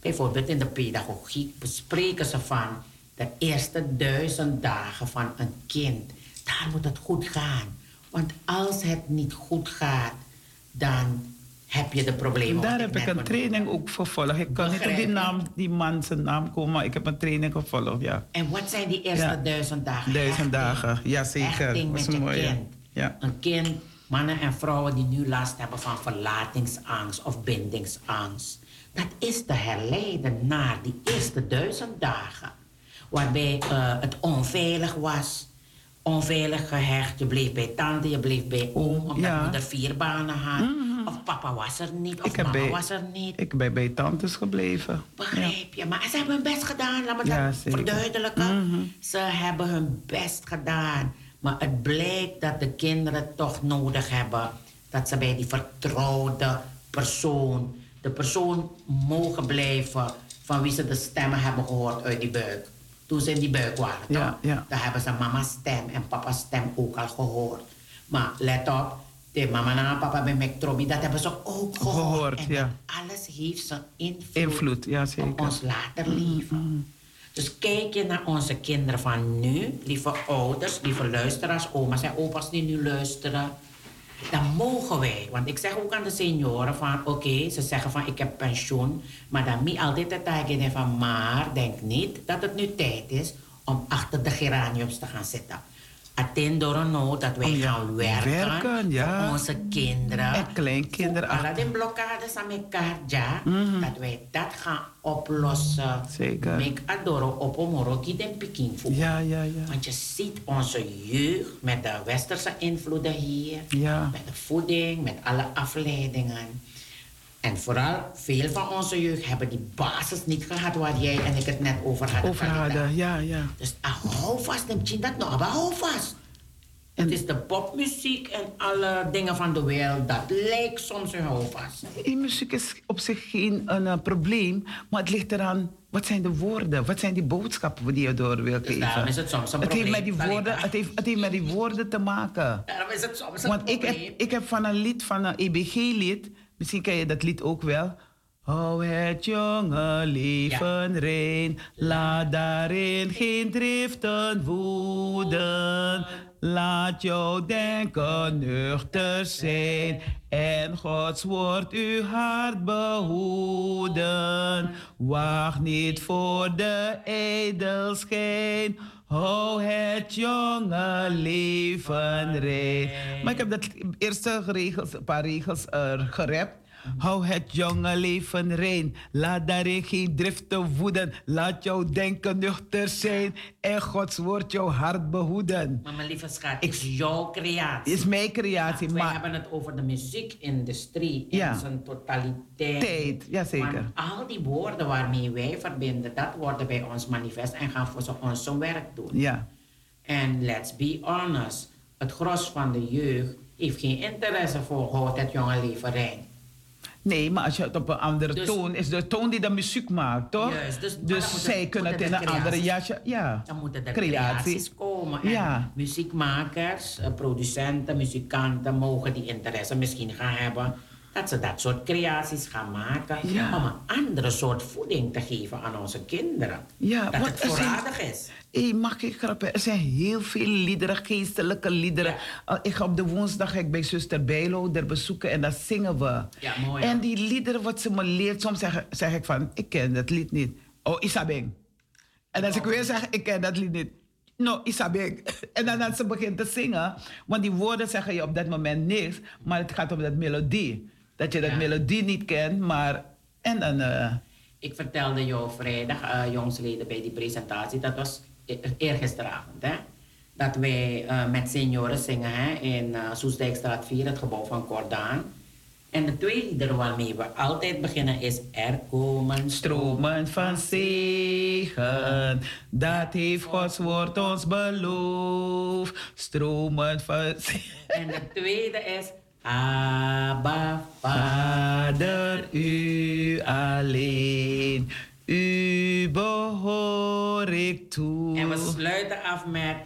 Bijvoorbeeld in de pedagogiek bespreken ze van de eerste duizend dagen van een kind. Daar moet het goed gaan. Want als het niet goed gaat, dan heb je de problemen. Daar heb ik een training ook gevolgd. Ik kan niet op die, naam, die man zijn naam komen, maar ik heb een training gevolgd, ja. En wat zijn die eerste Ja. duizend dagen? Duizend dagen, ja zeker. Hechting Was met je mooi, ja. kind. Ja. Een kind, mannen en vrouwen die nu last hebben van verlatingsangst of bindingsangst. Dat is te herleiden naar die eerste duizend dagen. Waarbij eh, het onveilig was. Onveilig gehecht. Je bleef bij tante, je bleef bij oom. Omdat Ja. moeder vier banen had. Of papa was er niet. Of Ik, mama bij, was er niet. ik ben bij tantes gebleven. Ja. Begrijp je? Maar ze hebben hun best gedaan, laat me dat Ja, verduidelijken. Ze hebben hun best gedaan. Maar het blijkt dat de kinderen toch nodig hebben dat ze bij die vertrouwde persoon, de persoon mogen blijven van wie ze de stemmen hebben gehoord uit die buik. Toen ze in die buik waren, Ja, toch? ja. Daar hebben ze mama's stem en papa's stem ook al gehoord. Maar let op, de mama en papa bij McTrobbie, dat hebben ze ook gehoord. Gehoord, en ja. alles heeft zijn invloed, Invloed, ja, zeker. op ons later leven. Dus kijk je naar onze kinderen van nu, lieve ouders, lieve luisteraars, oma's en opa's die nu luisteren. Dan mogen wij, want ik zeg ook aan de senioren van oké, ze zeggen van ik heb pensioen, maar dan niet altijd de tijd van maar denk niet dat het nu tijd is om achter de geraniums te gaan zitten. Attendo no dat wij ja, gaan werken, werken, ja. voor onze kinderen. En kleinkinderen alle die blokkades aan elkaar, ja, dat wij dat gaan oplossen. Zeker. Mek adoro op omoroki den pikin voor. Ja, ja, ja. Want je ziet onze jeugd met de westerse invloeden hier, Ja. met de voeding, met alle afleidingen. En vooral veel van onze jeugd hebben die basis niet gehad waar jij en ik het net over hadden. Over hadden, ja, ja. Dus ah, hou vast, neem je dat nog, maar hou vast. Het is de popmuziek en alle dingen van de wereld, dat lijkt soms een houvast. Die muziek is op zich geen een, eh, probleem, maar het ligt eraan, wat zijn de woorden? Wat zijn die boodschappen die je door wil Dus geven? daarom is het soms een het heeft, probleem, met die woorden, het, heeft, het heeft met die woorden te maken. Daarom is het soms een Want ik heb, probleem. ik heb van een lied, van een EBG-lied, misschien ken je dat lied ook wel. Hou het jonge leven rein, laat daarin geen driften woeden. Laat jouw denken nuchter zijn en Gods woord uw hart behoeden. Wacht niet voor de edelschijn, hou het jonge leven rein. Maar ik heb dat eerste paar regels uh, gerapt. Hou het jonge leven rein. Laat daarin geen driften woeden. Laat jouw denken nuchter zijn. En Gods woord jouw hart behoeden. Maar mijn lieve schat, het is jouw creatie. Is mijn creatie, Ja, maar hebben het over de muziekindustrie Ja. in zijn totaliteit. tijd, jazeker. Want al die woorden waarmee wij verbinden, dat worden bij ons manifest en gaan voor ons zo'n werk doen. Ja, En let's be honest, het gros van de jeugd heeft geen interesse voor houd het jonge leven rein. Nee, maar als je het op een andere Dus- toon is, de toon die de muziek maakt, toch? Juist, dus- dus zij kunnen het in een de andere jasje. Ja, Dan moeten er creatie. creaties komen. En Ja. muziekmakers, eh, producenten, muzikanten mogen die interesse misschien gaan hebben. Dat ze dat soort creaties gaan maken Ja. om een andere soort voeding te geven aan onze kinderen. Ja, dat het zijn- voorradig is. Hé, mag ik grappen? Er zijn heel veel liederen, geestelijke liederen. Ik ga op de woensdag ga ik bij zuster Bijlo er bezoeken en dan zingen we. Ja, mooi, En die liederen wat ze me leert, soms zeg, zeg ik van, ik ken dat lied niet. Oh, Isabeng. En als ik weer zeg, ik ken dat lied niet. No, Isabeng. En dan als ze begint te zingen, want die woorden zeggen je op dat moment niks, maar het gaat om dat melodie. Dat je dat Ja. melodie niet kent, maar... En dan... eh, Ik vertelde jou vrijdag, eh jongsleden, bij die presentatie, dat was e- eergisteravond, hè? Dat wij eh, met senioren zingen hè, in eh Soesdijkstraat 4, het gebouw van Cordaan. En de twee liederen waarmee we altijd beginnen is Er komen Stromen van zegen, dat heeft Gods woord ons beloofd. Stromen van zegen. En de tweede is Abba Vader, u alleen, u behoor ik toe. En we sluiten af met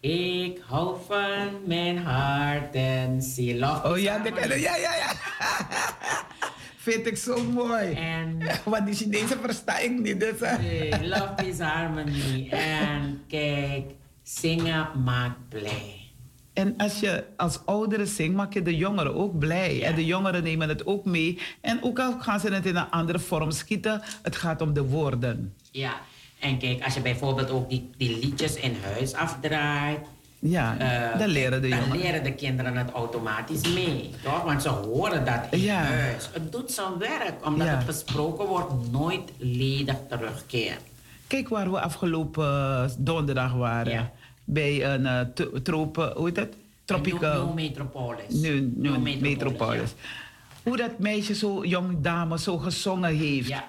Ik hou van mijn hart en ziel. Love Oh ja, harmony. kennen, ja, ja, ja. Vind ik zo mooi. En Want die Chinezen versta ik niet. Dus. Nee, love is harmony. En kijk, zingen maakt blij. En als je als ouderen zingt, maak je de jongeren ook blij. Ja. En de jongeren nemen het ook mee. En ook al gaan ze het in een andere vorm schieten, het gaat om de woorden. Ja, en kijk, als je bijvoorbeeld ook die, die liedjes in huis afdraait. Ja, eh, dan leren de dan jongeren. leren de kinderen het automatisch mee, toch? Want ze horen dat in Ja. huis. Het doet zijn werk, omdat Ja. het gesproken wordt nooit ledig terugkeert. Kijk waar we afgelopen eh, donderdag waren. Bij een uh, tropen, hoe heet het? Tropical. New, Metropolis. New Metropolis. Hoe dat meisje, zo jong dame, zo gezongen heeft. Ja.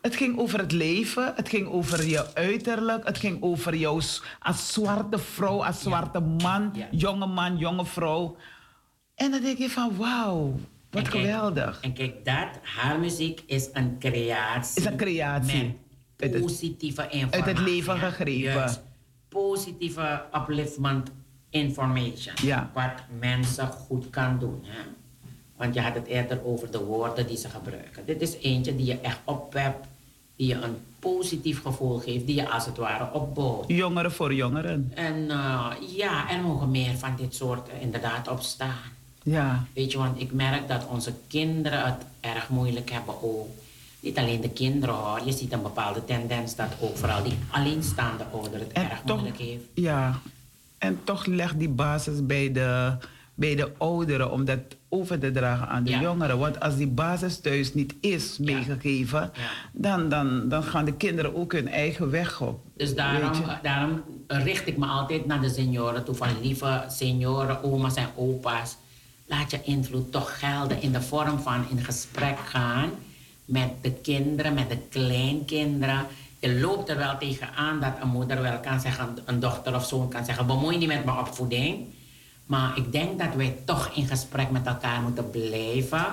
Het ging over het leven, het ging over je uiterlijk, het ging over jou als zwarte vrouw, als zwarte man, Ja. jonge man, jonge vrouw. En dan denk je van wauw, wat En kijk- geweldig. En kijk, dat, haar muziek is een creatie. Is een creatie. Met Uit het- positieve informatie. het leven gegrepen. Juist. Positieve upliftment information. Ja. Wat mensen goed kan doen. Hè? Want je had het eerder over de woorden die ze gebruiken. Dit is eentje die je echt opwept. Die je een positief gevoel geeft. Die je als het ware opbouwt. Jongeren voor jongeren. En eh, ja, er mogen meer van dit soort eh, inderdaad opstaan. Ja, Weet je, want ik merk dat onze kinderen het erg moeilijk hebben ook. Niet alleen de kinderen hoor, je ziet een bepaalde tendens dat ook vooral die alleenstaande ouder het en erg toch, moeilijk heeft. ja, en toch legt die basis bij de, bij de ouderen om dat over te dragen aan de Ja. jongeren. Want als die basis thuis niet is meegegeven, Ja. dan, dan, dan gaan de kinderen ook hun eigen weg op. Dus daarom, daarom richt ik me altijd naar de senioren toe. Van lieve senioren, oma's en opa's. Laat je invloed toch gelden in de vorm van in gesprek gaan met de kinderen, met de kleinkinderen. Je loopt er wel tegenaan dat een moeder wel kan zeggen, een dochter of zoon kan zeggen, bemoei niet met mijn opvoeding. Maar ik denk dat wij toch in gesprek met elkaar moeten blijven.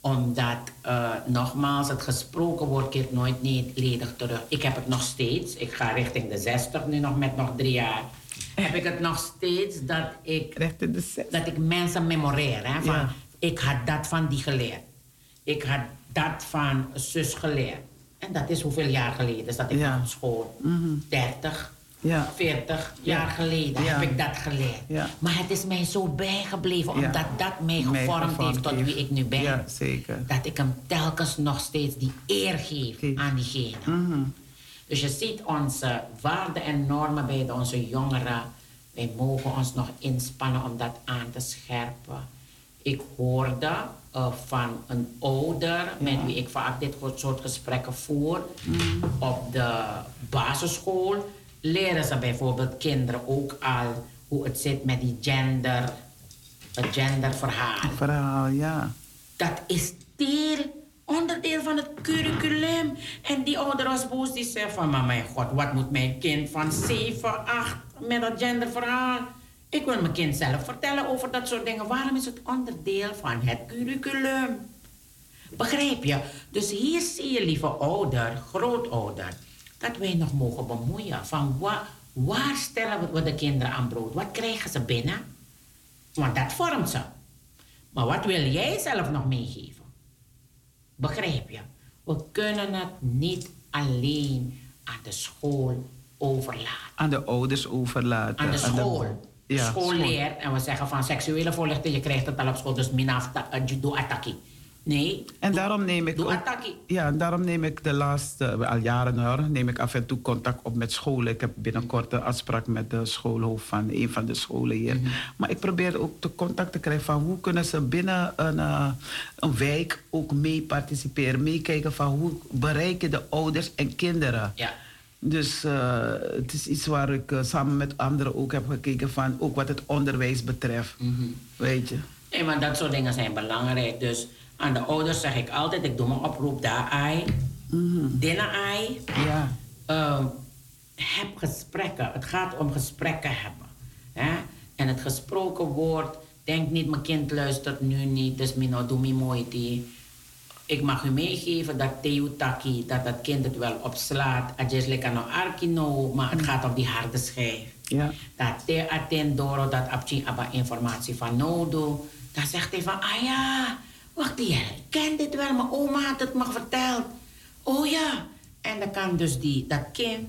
Omdat, eh, nogmaals, het gesproken woord keert nooit niet ledig terug. Ik heb het nog steeds. Ik ga richting de 60 nu nog met nog drie jaar. Heb ik het nog steeds dat ik, dat ik mensen memoreer. Hè, van, Ja. Ik had dat van die geleerd. Ik had dat van zus geleerd. En dat is hoeveel jaar geleden? Is dat ik Ja. op school? 30, Ja. 40 Ja. jaar geleden Ja. heb ik dat geleerd. Maar het is mij zo bijgebleven, omdat dat mij Mij gevormd heeft tot heeft. wie ik nu ben. Zeker. Dat ik hem telkens nog steeds die eer geef aan diegene. Mhm. Dus je ziet onze waarden en normen bij de- onze jongeren. Wij mogen ons nog inspannen om dat aan te scherpen. Ik hoorde eh, van een ouder met wie ik vaak dit soort gesprekken voer. Op de basisschool leren ze bijvoorbeeld kinderen ook al hoe het zit met die gender, het genderverhaal. Verhaal, ja. Dat is deel, onderdeel van het curriculum. En die ouder was boos, die zei van... Maar mijn god, wat moet mijn kind van 7, 8 met dat genderverhaal? Ik wil mijn kind zelf vertellen over dat soort dingen. Waarom is het onderdeel van het curriculum? Begrijp je? Dus hier zie je, lieve ouder, grootouder... dat wij nog mogen bemoeien. Van wa waar stellen we de kinderen aan brood? Wat krijgen ze binnen? Want dat vormt ze. Maar wat wil jij zelf nog meegeven? Begrijp je? We kunnen het niet alleen aan de school overlaten. Aan de ouders overlaten. Aan de school. Ja, school leert en we zeggen van seksuele voorlichting, je krijgt het al op school, dus minaf judo attackie. Nee. En daarom neem ik ook, ja, en daarom neem ik de laatste, al jaren hoor, neem ik af en toe contact op met scholen. Ik heb binnenkort een afspraak met de schoolhoofd van een van de scholen hier. Mhm. Maar ik probeer ook de contact te krijgen van hoe kunnen ze binnen een, uh, een wijk ook mee participeren, meekijken van hoe bereiken de ouders en kinderen. Ja. Dus uh, het is iets waar ik uh, samen met anderen ook heb gekeken van, ook wat het onderwijs betreft. Mm -hmm. Weet je. Nee, maar dat soort dingen zijn belangrijk. Dus aan de ouders zeg ik altijd, ik doe mijn oproep daar ai, mm dinner ai. Ja. Uh, heb gesprekken. Het gaat om gesprekken hebben. Hè? En het gesproken woord, denk niet, mijn kind luistert nu niet, dus mino doe me mooi die. Ik mag u meegeven dat Teutaki, dat dat kind het wel opslaat. Kan nog arkino, maar het gaat om die harde schijf. Ja. Dat te attendoro, dat abchi abba informatie van nodo. Dan zegt hij van, ah ja, wacht hier, ik ken dit wel, mijn oma had het me verteld. Oh ja. En dan kan dus die, dat kind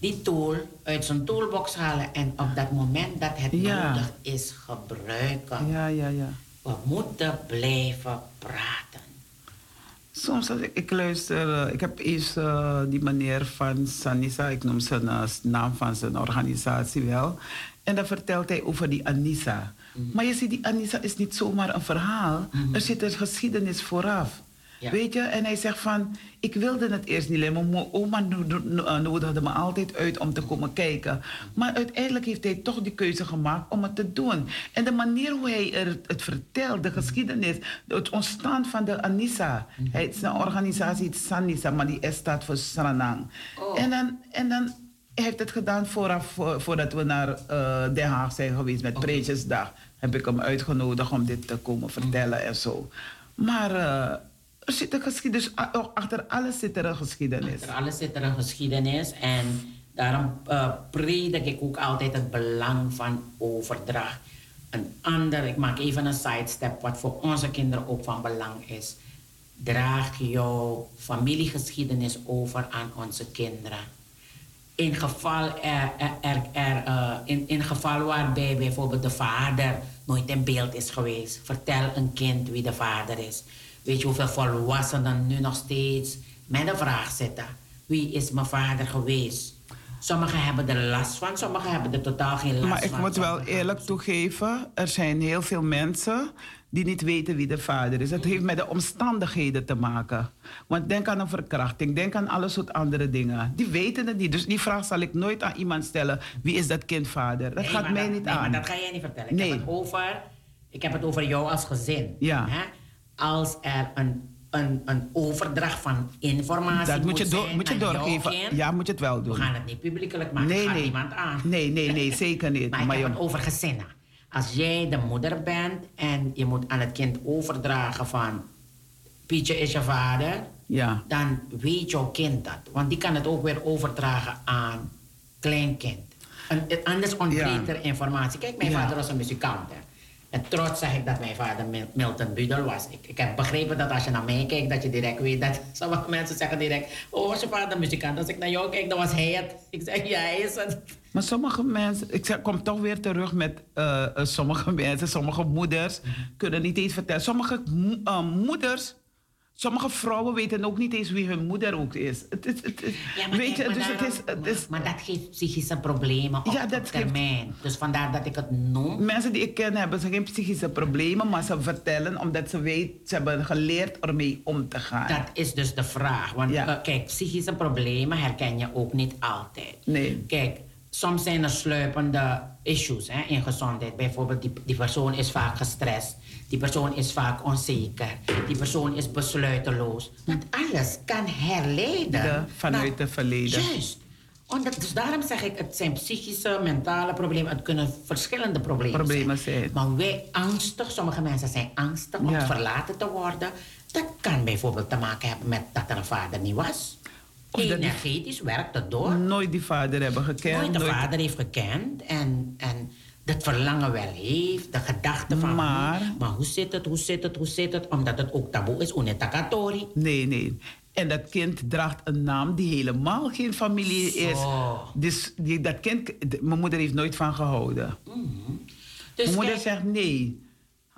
die tool uit zijn toolbox halen en op dat moment dat het Ja. nodig is gebruiken. Ja, ja, ja. We moeten blijven praten. Soms als ik, ik luister, eh, ik heb eens eh, die meneer van Sanisa, ik noem zijn eh, naam van zijn organisatie wel. En dan vertelt hij over die Anissa. Maar je ziet, die Anissa is niet zomaar een verhaal. Er zit een geschiedenis vooraf. Ja. Weet je? En hij zegt van, ik wilde het eerst niet. Mijn mo- oma eh, nodigde me altijd uit om te komen kijken. Maar uiteindelijk heeft hij toch die keuze gemaakt om het te doen. En de manier hoe hij er, het vertelt, de geschiedenis, het ontstaan van de Anissa. Hij het is een organisatie, het is Sanissa, maar die S staat voor Sranang. Oh. En dan... En dan hij heeft het gedaan vooraf, voor- voordat we naar eh, Den Haag zijn geweest met Prinsjesdag. Heb ik hem uitgenodigd om dit te komen vertellen en zo. Maar eh, er zit een geschiedenis, achter alles zit er een geschiedenis. Achter alles zit er een geschiedenis en daarom eh, predik ik ook altijd het belang van overdracht. Een ander, ik maak even een sidestep, wat voor onze kinderen ook van belang is. Draag jouw familiegeschiedenis over aan onze kinderen. In geval, er, er, er, eh, in, in geval waarbij bijvoorbeeld de vader nooit in beeld is geweest, vertel een kind wie de vader is. Weet je hoeveel volwassenen nu nog steeds met de vraag zitten: wie is mijn vader geweest? Sommigen hebben er last van, sommigen hebben er totaal geen last van. Maar ik moet wel eerlijk toegeven, er zijn heel veel mensen die niet weten wie de vader is. Het heeft met de omstandigheden te maken. Want denk aan een verkrachting, denk aan alle soort andere dingen. Die weten het niet. Dus die vraag zal ik nooit aan iemand stellen: wie is dat kind vader? Dat Nee, gaat mij dat- niet nee, aan. maar dat ga jij niet vertellen. Ik, heb het over, ik heb het over jou als gezin. Ja. Hè? Als er een, een, een overdracht van informatie dat moet je, door- moet je doorgeven. kind, Ja, moet je het wel We doen. gaan het niet publiekelijk maken, Nee, gaat nee. niemand aan. Nee, nee, nee, zeker niet. Maar ik Maar heb je- het over gezinnen. Als jij de moeder bent en je moet aan het kind overdragen van... Pietje is je vader, Ja. dan weet jouw kind dat. Want die kan het ook weer overdragen aan kleinkind. En, anders ontbreekt Ja. informatie. Kijk, mijn Ja. vader was een muzikant. Hè. En trots zeg ik dat mijn vader Mil- Milton Budel was. Ik, ik heb begrepen dat als je naar mij kijkt, dat je direct weet dat... Sommige mensen zeggen direct, oh, was je vader muzikant? Als ik naar jou kijk, dan was hij het. Ik zeg, ja, hij is het. Maar sommige mensen, ik zeg, kom toch weer terug met eh, eh, sommige mensen, sommige moeders kunnen niet eens vertellen. Sommige eh, moeders, sommige vrouwen weten ook niet eens wie hun moeder ook is. Het is, het is Ja, maar weet kijk, je, maar dus het is, het maar- is maar dat geeft psychische problemen op, Ja, op dat geeft- termijn. Dus vandaar dat ik het noem. mensen die ik ken hebben ze geen psychische problemen, maar ze vertellen omdat ze weten, ze hebben geleerd ermee om te gaan. Dat is dus de vraag. Want Ja. eh, kijk, psychische problemen herken je ook niet altijd. Nee. Kijk, soms zijn er sluipende issues hè, in gezondheid. Bijvoorbeeld, die, die persoon is vaak gestrest. Die persoon is vaak onzeker. Die persoon is besluiteloos. Dat alles kan herleiden. De- vanuit naar- het verleden. Juist. Omdat, dus daarom zeg ik, het zijn psychische, mentale problemen. Het kunnen verschillende problemen, Problemen zijn. Maar wij angstig, sommige mensen zijn angstig om verlaten te worden. Dat kan bijvoorbeeld te maken hebben met dat er een vader niet was. Of dat Energetisch werkt het door. Nooit die vader hebben gekend. Nooit de nooit- vader heeft gekend. En, en dat verlangen wel heeft, de gedachte van... Maar- Maar hoe zit het, hoe zit het, hoe zit het? Omdat het ook taboe is, onetakatori. Nee, nee. En dat kind draagt een naam die helemaal geen familie is. Dus die, dat kind, mijn moeder heeft nooit van gehouden. Dus mijn moeder kijk, zegt nee.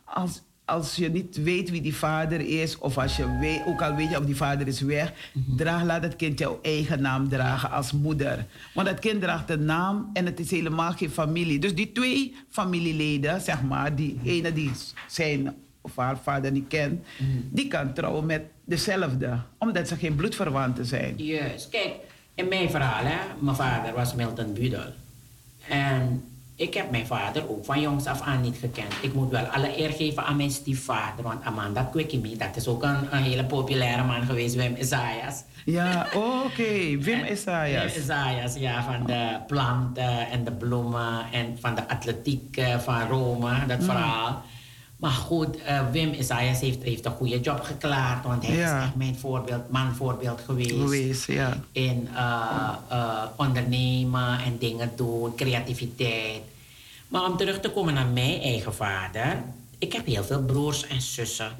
Als, als je niet weet wie die vader is, of als je ook al weet je of die vader is weg, draag, laat het kind jouw eigen naam dragen als moeder. Want dat kind draagt een naam en het is helemaal geen familie. Dus die twee familieleden, zeg maar, die ene die zijn of haar vader niet kent, die kan trouwen met dezelfde, omdat ze geen bloedverwanten zijn. Juist. Kijk, in mijn verhaal, hè, mijn vader was Milton Budel. En ik heb mijn vader ook van jongs af aan niet gekend. Ik moet wel alle eer geven aan mijn stiefvader, want Amanda Kwikimi, dat is ook een, een hele populaire man geweest, Wim Isaias. Ja, oké. Wim Isaias. Wim Isaias, ja, van de planten en de bloemen en van de atletiek eh, van Rome, Mm. dat verhaal. Maar goed, eh, Wim Isaias heeft, heeft een goede job geklaard, want hij Ja. is echt mijn voorbeeld, manvoorbeeld geweest Geweest, ja. in eh, eh, ondernemen en dingen doen, creativiteit. Maar om terug te komen naar mijn eigen vader. Ik heb heel veel broers en zussen.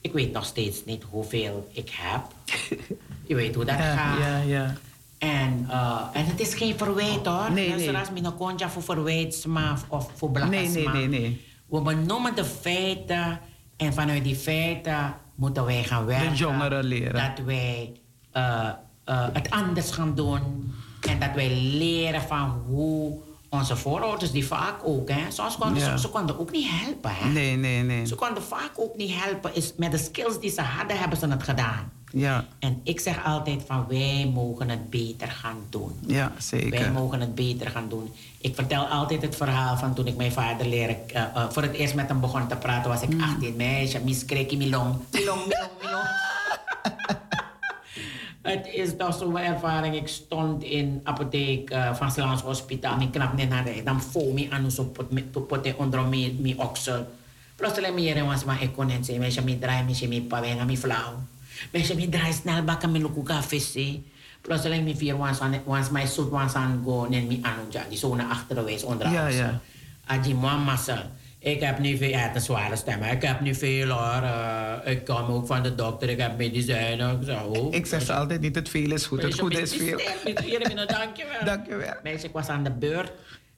Ik weet nog steeds niet hoeveel ik heb. Je weet hoe dat Ja, gaat. ja, ja. En, en het is geen verwijt hoor. Nee, nee. als mijn konja voor verwijtsma of voor Nee, blakasma. nee, nee, nee. We benoemen de feiten en vanuit die feiten moeten wij gaan werken. jongeren leren. Dat wij eh, eh, het anders gaan doen en dat wij leren van hoe onze voorouders, die vaak ook, hè, soms konden Ja. ze, ze konden ook niet helpen. Hè. Nee, nee, nee. Ze konden vaak ook niet helpen. Is, met de skills die ze hadden, hebben ze het gedaan. Ja, En ik zeg altijd van wij mogen het beter gaan doen. ja, Wij zeker. mogen het beter gaan doen. Ik vertel altijd het verhaal van toen ik mijn vader leerde, eh, eh, voor het eerst met hem begon te praten, was ik 18 meisje, mis kreki milong. Milong, milong, milong. Het is toch zo'n ervaring. Ik stond in apotheek uh, van Slaans Hospitaal. Ik knap net naar de dan voel me aan zo pot me pot onder me me oksel. Plotseling meer was maar ik kon niet zeggen, meisje me draai, meisje me pawen, me flauw. Meisje me draai snel bakken me luku café. Plotseling me vier was aan was mijn zoet was aan go en me aan ja die zo naar achteren wijs onder Ja, ja. Adi massa. Ik heb nu veel, het is een zware stem, hè. ik heb nu veel hoor. Uh, ik kom ook van de dokter, ik heb medicijnen. Ik, zo. Ik zeg ze altijd niet, het veel is goed, het goede is veel. Dankjewel. Dankjewel. Meisje, ik was aan de beurt.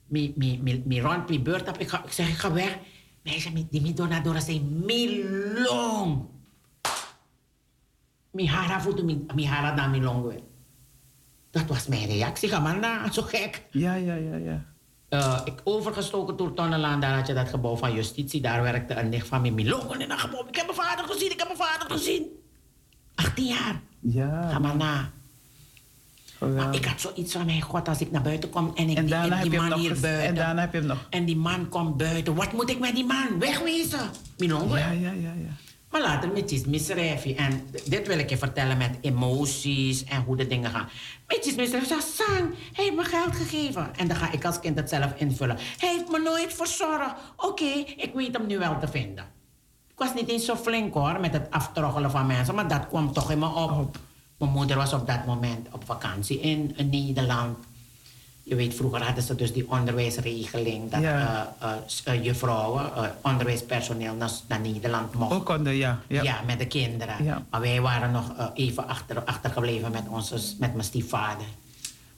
Mi, mi, mi, mi rond mi beurt op. Ik, ga, ik zeg, ik ga weg. Meisje, die mi donadora zei, mi long. Mi hara voet, mi, mi hara dan mi long weer. Dat was mijn reactie. Ga maar na, zo gek. Ja, ja, ja, ja. Uh, ik overgestoken door Tonnelaan, daar had je dat gebouw van justitie. Daar werkte een nicht van me. Mi longen in dat gebouw. Ik heb mijn vader gezien, ik heb mijn vader gezien. 18 jaar. Ja, Ga maar na. Maar geweldig. ik had zoiets van, mijn god, als ik naar buiten kom en ik En die, daarna en man nog hier buiten. en daarna heb je hem nog. En die man komt buiten. Wat moet ik met die man? Wegwezen. Milongo. Ja, ja, ja, ja. Maar later met iets misrijfje. En dit wil ik je vertellen met emoties en hoe de dingen gaan. Met iets misrijfje. Zeg, Sang, hij heeft me geld gegeven. En dan ga ik als kind het zelf invullen. Hij heeft me nooit verzorgd. Oké, ik weet hem nu wel te vinden. Ik was niet eens zo flink hoor, met het aftroggelen van mensen. Maar dat kwam toch in me op. Mijn moeder was op dat moment op vakantie in Nederland. Je weet, vroeger hadden ze dus die onderwijsregeling... dat Ja. eh, eh, eh, juffrouwen, eh, onderwijspersoneel naar, naar Nederland mocht. Ook konden, ja. Ja. ja. met de kinderen. Ja. Maar wij waren nog even achter, achtergebleven met, onze, met mijn stiefvader.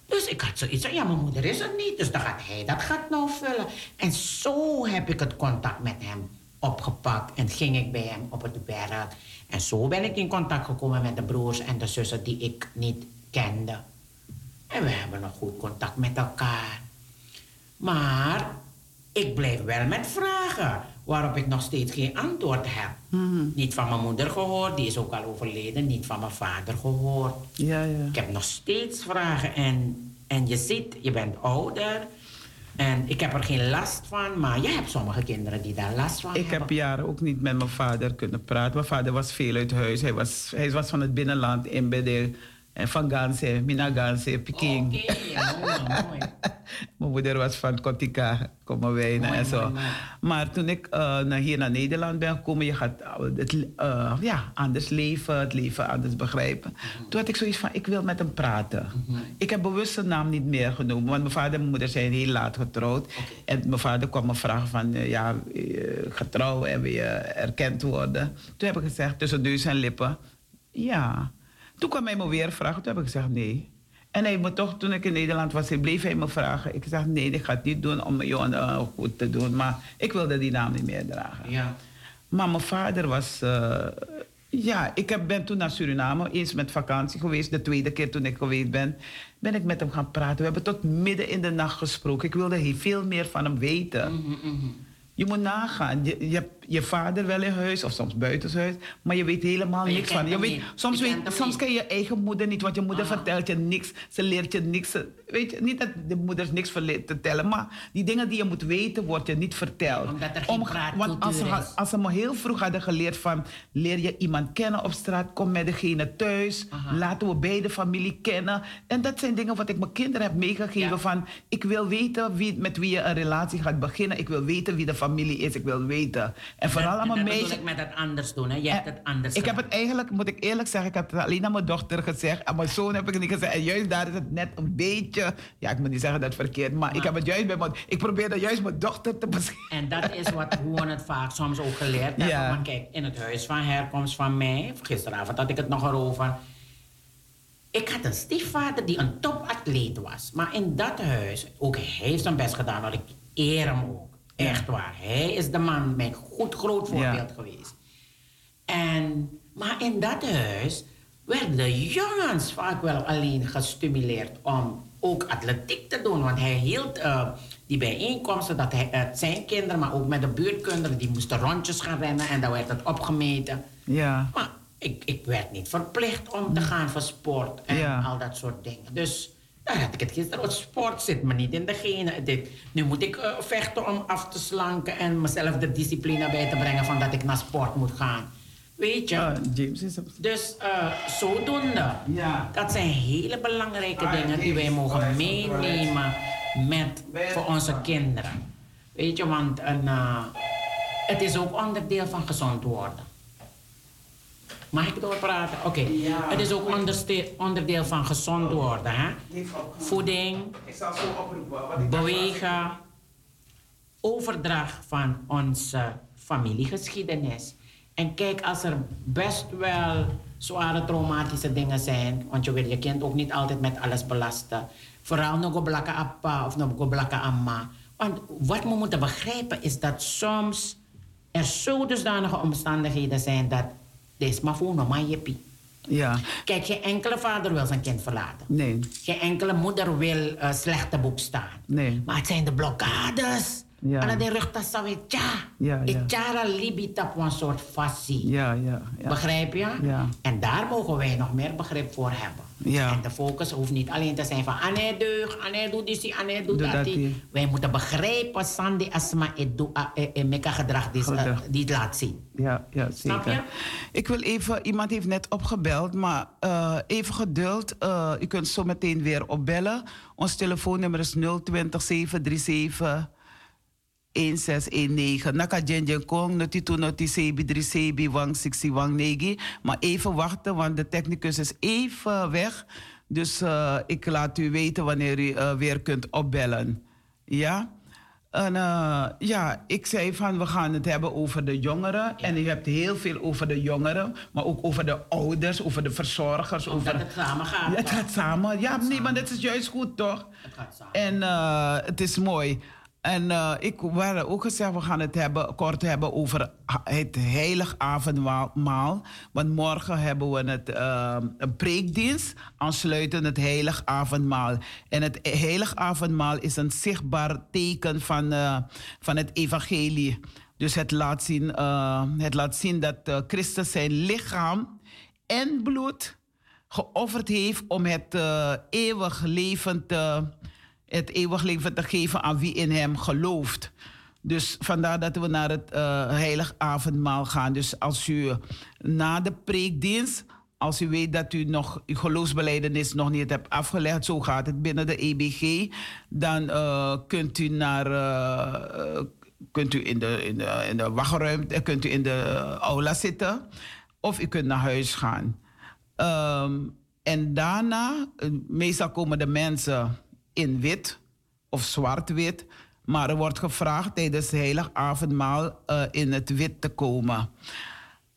Dus ik had zoiets van, ja, mijn moeder is er niet. Dus dan gaat hij dat gaat nou vullen. En zo heb ik het contact met hem opgepakt. En ging ik bij hem op het werk. En zo ben ik in contact gekomen met de broers en de zussen die ik niet kende. En we hebben nog goed contact met elkaar. Maar ik blijf wel met vragen waarop ik nog steeds geen antwoord heb. Niet van mijn moeder gehoord, die is ook al overleden. Niet van mijn vader gehoord. Ja, ja. Ik heb nog steeds vragen en, en je ziet, je bent ouder. En ik heb er geen last van, maar je hebt sommige kinderen die daar last van Ik heb hebben. jaren ook niet met mijn vader kunnen praten. Mijn vader was veel uit huis. Hij was, hij was van het binnenland in Bedel. En van Ganse, Mina Ganse, Peking. Mooi. Mijn moeder was van Kotika, komen wijnen Mooi, en zo. mooi, mooi. Maar toen ik naar hier naar Nederland ben gekomen, je gaat eh, het eh, ja, anders leven, het leven anders begrijpen. Mhm. Toen had ik zoiets van, ik wil met hem praten. Ik heb bewust zijn naam niet meer genomen, want mijn vader en mijn moeder zijn heel laat getrouwd. En mijn vader kwam me vragen van, ja, getrouwd en wil je erkend worden? Toen heb ik gezegd, tussen neus en lippen, ja. Toen kwam hij me weer vragen, toen heb ik gezegd nee. En hij me toch, toen ik in Nederland was, hij bleef hij me vragen. Ik zeg nee, ik ga het niet doen om Johan uh, goed te doen. Maar ik wilde die naam niet meer dragen. Ja. Maar mijn vader was... eh, ja, ik heb, ben toen naar Suriname eens met vakantie geweest. De tweede keer toen ik geweest ben, ben ik met hem gaan praten. We hebben tot midden in de nacht gesproken. Ik wilde heel veel meer van hem weten. Mhm, Je moet nagaan. Je, je hebt je vader wel in huis of soms buitenshuis, maar je weet helemaal je niks van. Je weet, soms weet, soms ken je eigen moeder niet, want je moeder Aha. vertelt je niks. Ze leert je niks. Weet je, niet dat de moeders niks verle- te tellen, maar die dingen die je moet weten, wordt je niet verteld. Omdat er geen want als ze, als ze me heel vroeg hadden geleerd van, leer je iemand kennen op straat, kom met degene thuis, Aha. laten we beide familie kennen. En dat zijn dingen wat ik mijn kinderen heb meegegeven Ja. van, ik wil weten wie, met wie je een relatie gaat beginnen. Ik wil weten wie de familie is. Ik wil weten. En vooral dat, aan mijn dat ik met het anders doen. Hè. Je hebt Eh, het anders Ik heb het eigenlijk, moet ik eerlijk zeggen, ik heb het alleen aan mijn dochter gezegd. Aan mijn zoon heb ik het niet gezegd. En juist daar is het net een beetje. Ja, ik moet niet zeggen dat het verkeerd, maar, ik heb het juist bij mijn. Ik probeerde juist mijn dochter te beschermen. En dat is wat hoe we het vaak soms ook geleerd hebben. Ja. Want kijk, in het huis van herkomst van mij, gisteravond had ik het nog erover. Ik had een stiefvader die een topatleet was. Maar in dat huis, ook hij heeft zijn best gedaan, want ik eer hem ook. Echt waar. Hij is de man, mijn goed groot voorbeeld geweest. En, maar in dat huis werden de jongens vaak wel alleen gestimuleerd om ook atletiek te doen. Want hij hield eh, die bijeenkomsten dat hij, zijn kinderen, maar ook met de buurtkinderen, die moesten rondjes gaan rennen en dan werd het opgemeten. Ja. Maar ik, ik werd niet verplicht om te gaan voor sport en Ja. al dat soort dingen. Dus daar had ik het gisteren over. Sport zit me niet in de genen. Dit, nu moet ik eh, vechten om af te slanken en mezelf de discipline bij te brengen van dat ik naar sport moet gaan. Weet je? James is op. Dus eh, zodoende. Ja. Dat zijn hele belangrijke Ah, dingen die wij mogen Correct, meenemen met, voor onze kinderen. Weet je, want een, eh, het is ook onderdeel van gezond worden. Mag ik doorpraten? Oké. Ja. Het is ook onderdeel van gezond worden. Hè? Voeding, Ik zal zo oproepen. wat ik- bewegen, overdracht van onze familiegeschiedenis. En kijk, als er best wel zware traumatische dingen zijn, want je wil je kind ook niet altijd met alles belasten. Vooral nog blakken appa of nog blakken amma. Want wat we moeten begrijpen is dat soms er zo dusdanige omstandigheden zijn dat deze maar voor normaal jippie. Ja. Kijk, geen enkele vader wil zijn kind verlaten. Nee. Geen enkele moeder wil eh, slechte boek staan. Nee. Maar het zijn de blokkades. Ja. En de rug dat tja. Ja, ja. Itjara libi tap een soort fascie. Ja, ja. ja. Begrijp je? Ja. En daar mogen wij nog meer begrip voor hebben. Ja. En de focus hoeft niet alleen te zijn van Anne deug, Anne doe dit, Anne doe Doe dat. Wij moeten begrijpen, Sandy Asma, et eh, eh, meka gedrag die, eh, het laat zien. Ja, ja, zeker. Snap je? Ik wil even, iemand heeft net opgebeld, maar even geduld. Eh, u kunt zo meteen weer opbellen. Ons telefoonnummer is 020 737 1619. Naka Jenjen Kong, noti tu noti sebi drie sebi wang sixi wang negi. Maar even wachten, want de technicus is even weg. Dus eh, ik laat u weten wanneer u eh, weer kunt opbellen. Ja? En eh, ja, ik zei van we gaan het hebben over de jongeren. En u hebt heel veel over de jongeren, maar ook over de ouders, over de verzorgers. Omdat over... het samen gaat. Ja, het gaat samen. Ja, nee, maar dat is juist goed toch? Het gaat samen. En het is mooi. En eh, ik werd ook gezegd, we gaan het hebben, kort hebben over het heilig avondmaal. Want morgen hebben we het, eh, een preekdienst, aansluitend het heilig avondmaal. En het heilig avondmaal is een zichtbaar teken van, eh, van het evangelie. Dus het laat zien, het laat zien dat Christus zijn lichaam en bloed geofferd heeft om het eeuwig leven te, het eeuwig leven te geven aan wie in hem gelooft. Dus vandaar dat we naar het eh heilig avondmaal gaan. Dus als u na de preekdienst als u weet dat u nog uw geloofsbeleidenis nog niet hebt afgelegd, zo gaat het binnen de EBG, dan uh, kunt u naar. Uh, kunt u in de, in de, wachtruimte, kunt u in de aula zitten. Of u kunt naar huis gaan. Um, en daarna, meestal komen de mensen in wit of zwart-wit. Maar er wordt gevraagd tijdens het heilig avondmaal uh, in het wit te komen.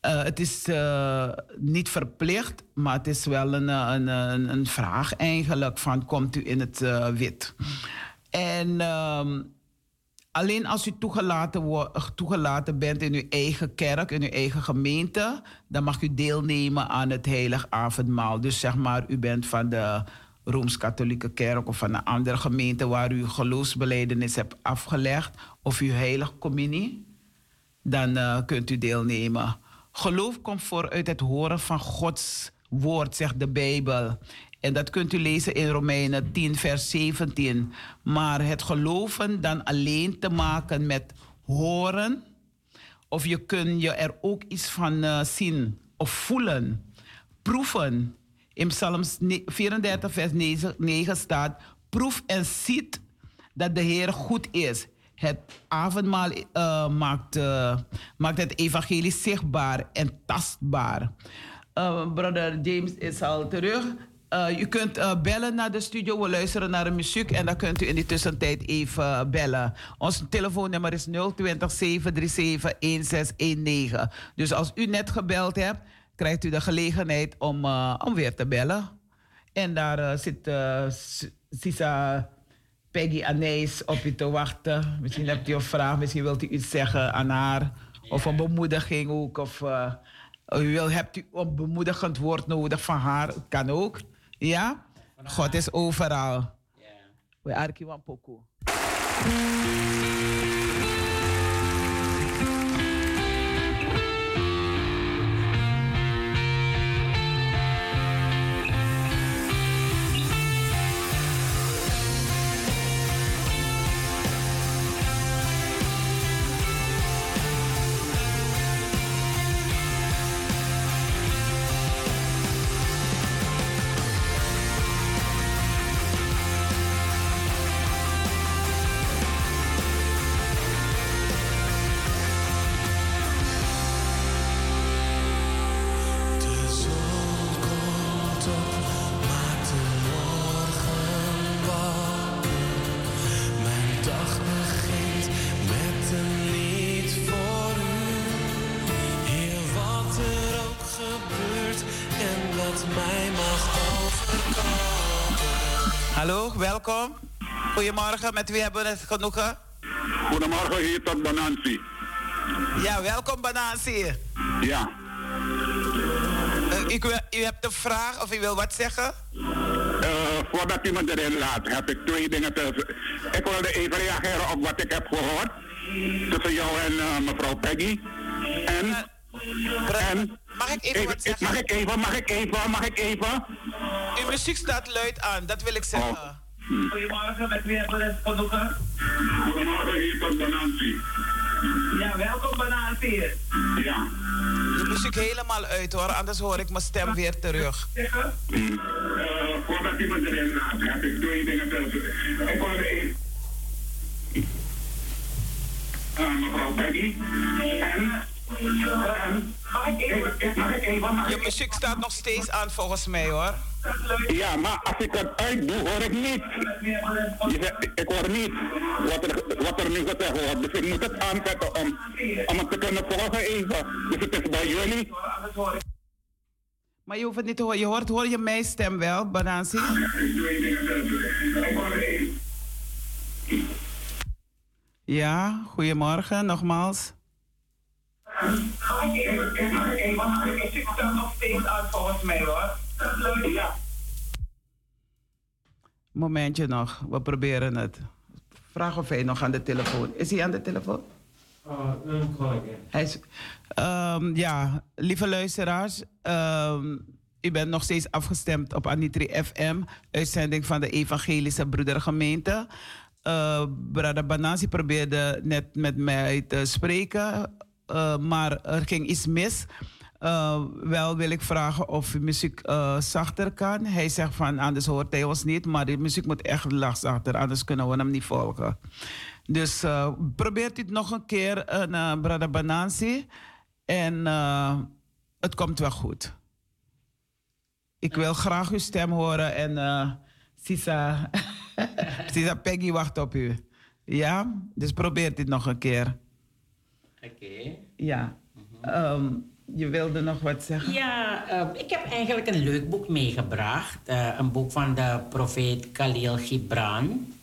Uh, het is uh, niet verplicht, maar het is wel een, een, een, vraag eigenlijk van komt u in het wit. En um, alleen als u toegelaten, toegelaten bent in uw eigen kerk, in uw eigen gemeente, dan mag u deelnemen aan het heilig avondmaal. Dus zeg maar, u bent van de Rooms-Katholieke Kerk of van een andere gemeente waar u geloofsbeleidenis hebt afgelegd of uw heilige communie, dan uh, kunt u deelnemen. Geloof komt voor uit het horen van Gods woord, zegt de Bijbel. En dat kunt u lezen in Romeinen 10, vers 17. Maar het geloven dan alleen te maken met horen, of je kunt je er ook iets van uh, zien of voelen, proeven. In Psalms 34, vers 9 staat: Proef en ziet dat de Heer goed is. Het avondmaal uh, maakt, uh, maakt het evangelie zichtbaar en tastbaar. Uh, brother James is al terug. je kunt bellen naar de studio. We luisteren naar de muziek en dan kunt u in die tussentijd even bellen. Ons telefoonnummer is 020 737 1619. Dus als u net gebeld hebt, krijgt u de gelegenheid om, uh, om weer te bellen. En daar uh, zit uh, Sisa Peggy Anijs op u te wachten. Misschien hebt u een vraag, misschien wilt u iets zeggen aan haar. Of een bemoediging ook. Of u wil, hebt u een bemoedigend woord nodig van haar. Kan ook. Ja? God is overal. We are Kiwampoko. Welkom. Goedemorgen, met wie hebben we het genoegen? Goedemorgen, hier tot Banansi. Ja, welkom Banansi. Ja. Uh, u, hebt een vraag of u wil wat zeggen? Uh, voordat me erin laat, heb ik twee dingen te... Ik wilde even reageren op wat ik heb gehoord. Tussen jou en uh, mevrouw Peggy. En... en mag ik even, wat zeggen? Mag ik even, mag ik even, mag ik even? Uw muziek staat luid aan, dat wil ik zeggen. Oh. Goedemorgen, met wie hebben we het genoegen? Goedemorgen, hier tot Banansi. Ja, welkom Banansi. Ja. De muziek helemaal uit hoor, anders hoor ik mijn stem weer terug. Zeggen? Uh, voordat iemand erin laat, heb ik twee dingen te zeggen. Ik wilde één. Uh, mevrouw Peggy. En... Je muziek staat nog steeds aan volgens mij hoor. Ja, maar als ik het uitdoe, hoor ik niet. Je ik hoor niet wat er, wat er nu gezegd wordt. Dus ik moet het aanzetten om, om het te kunnen volgen even. Dus het is bij jullie. Maar je hoeft het niet te horen. Je hoort, hoor je mijn stem wel, Banansi? Ja, goedemorgen nogmaals. Ik zit nog steeds uit volgens mij hoor. Ja. Momentje nog, we proberen het. Vraag of hij nog aan de telefoon. Is hij aan de telefoon? Call Hij is, um, ja, lieve luisteraars. Um, u bent nog steeds afgestemd op Anitri FM, uitzending van de Evangelische Broedergemeente. Uh, Brada Banasi probeerde net met mij te spreken, uh, maar er ging iets mis. Uh, wel wil ik vragen of muziek uh, zachter kan. Hij zegt van anders hoort hij ons niet, maar de muziek moet echt zachter, anders kunnen we hem niet volgen. Dus uh, probeert het nog een keer, uh, Brada Banansi. En het komt wel goed. Ik wil graag uw stem horen en Sisa, Sisa Peggy wacht op u. Ja, dus probeert dit nog een keer. Oké. Ja. Um, je wilde nog wat zeggen? Ja, uh, ik heb eigenlijk een leuk boek meegebracht. Uh, een boek van de profeet Khalil Gibran.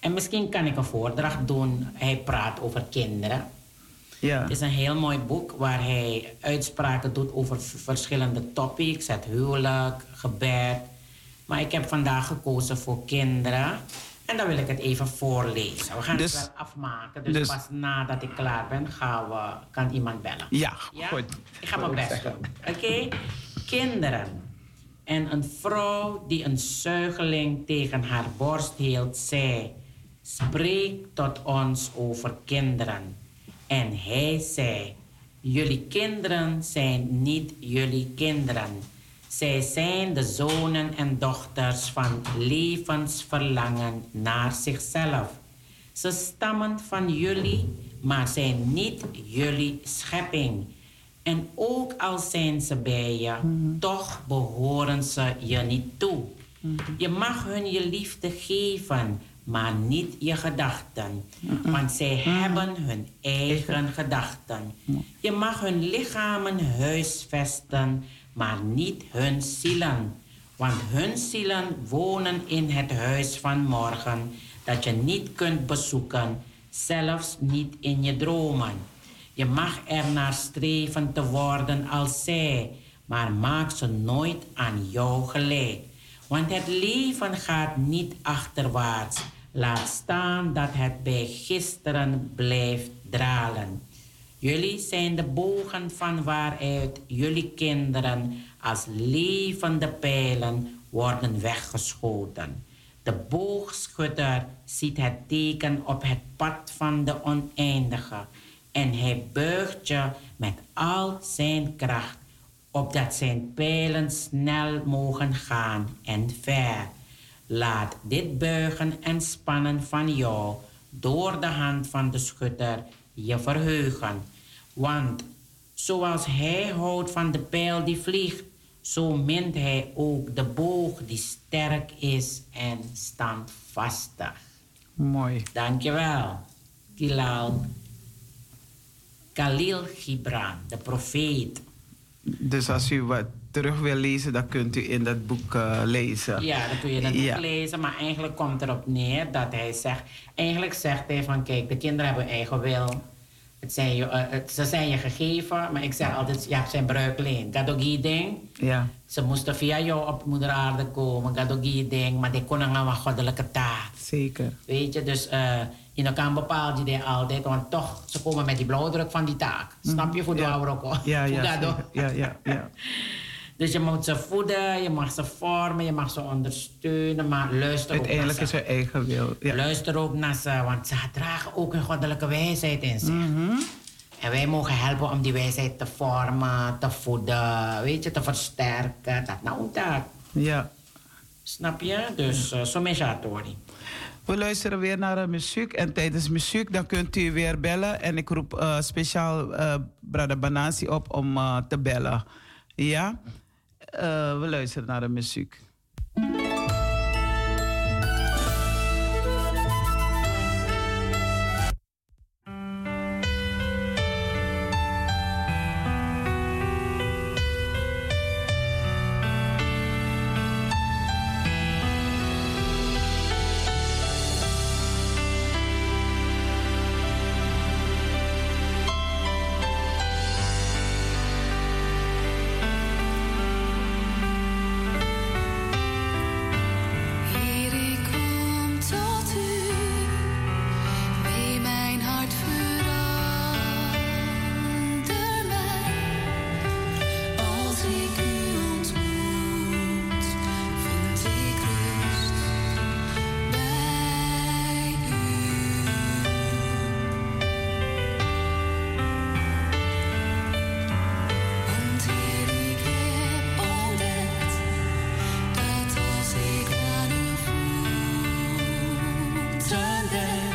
En misschien kan ik een voordracht doen. Hij praat over kinderen. Ja. Het is een heel mooi boek waar hij uitspraken doet over verschillende topics. Het huwelijk, gebed. Maar ik heb vandaag gekozen voor kinderen. En dan wil ik het even voorlezen. We gaan dus, het wel afmaken. Dus, dus, pas nadat ik klaar ben, gaan we, kan iemand bellen. Ja, goed. Ik ga mijn best doen. Oké? Kinderen. En een vrouw die een zuigeling tegen haar borst hield, zei... Spreek tot ons over kinderen. En hij zei... Jullie kinderen zijn niet jullie kinderen zij zijn de zonen en dochters van levensverlangen naar zichzelf. Ze stammen van jullie, maar zijn niet jullie schepping. En ook al zijn ze bij je, mhm. toch behoren ze je niet toe. Mhm. Je mag hun je liefde geven, maar niet je gedachten. Mhm. Want zij hebben hun eigen gedachten. Je mag hun lichamen huisvesten, maar niet hun zielen. Want hun zielen wonen in het huis van morgen, dat je niet kunt bezoeken, zelfs niet in je dromen. Je mag er naar streven te worden als zij, maar maak ze nooit aan jou gelijk. Want het leven gaat niet achterwaarts. Laat staan dat het bij gisteren blijft dralen. Jullie zijn de bogen van waaruit jullie kinderen als levende pijlen worden weggeschoten. De boogschutter ziet het teken op het pad van de oneindige en hij buigt je met al zijn kracht, opdat zijn pijlen snel mogen gaan en ver. Laat dit buigen en spannen van jou door de hand van de schutter je verheugen. Want zoals hij houdt van de pijl die vliegt, zo mint hij ook de boog die sterk is en standvastig. Mooi. Dankjewel. Kilal. Khalil Gibran, de profeet. Dus als u wat terug wil lezen, dan kunt u in dat boek uh, lezen. Ja, dan kun je dat ja. boek lezen. Maar eigenlijk komt erop neer dat hij zegt... Eigenlijk zegt hij van, kijk, de kinderen hebben eigen wil. Het zijn je, uh, het, ze zijn je gegeven, maar ik zeg altijd, hebt zijn bruikleen. Gadogi ding. Ja. Ze moesten via jou op moeder aarde komen, gadogi ding, maar die konden gaan goddelijke taak. Zeker. Weet je, dus uh, in elkaar bepaalt je die altijd, want toch, ze komen met die blauwdruk van die taak. Mm. Snap je, voor de ja. ook Ja, ja, ja, ja, ja. Dus je moet ze voeden, je mag ze vormen, je mag ze ondersteunen, maar luister Uiteindelijk ook naar is er eigen wil. Ja. Luister ook naar ze, want ze dragen ook een goddelijke wijsheid in zich. Mm -hmm. En wij mogen helpen om die wijsheid te vormen, te voeden, weet je, te versterken. Dat nou dat. Ja. Snap je? Dus uh, zo is Tori. We luisteren weer naar de muziek. En tijdens muziek dan kunt u weer bellen. En ik roep uh, speciaal uh, Brada Banasi op om uh, te bellen. Ja? Uh, we luisteren naar de muziek. Direct.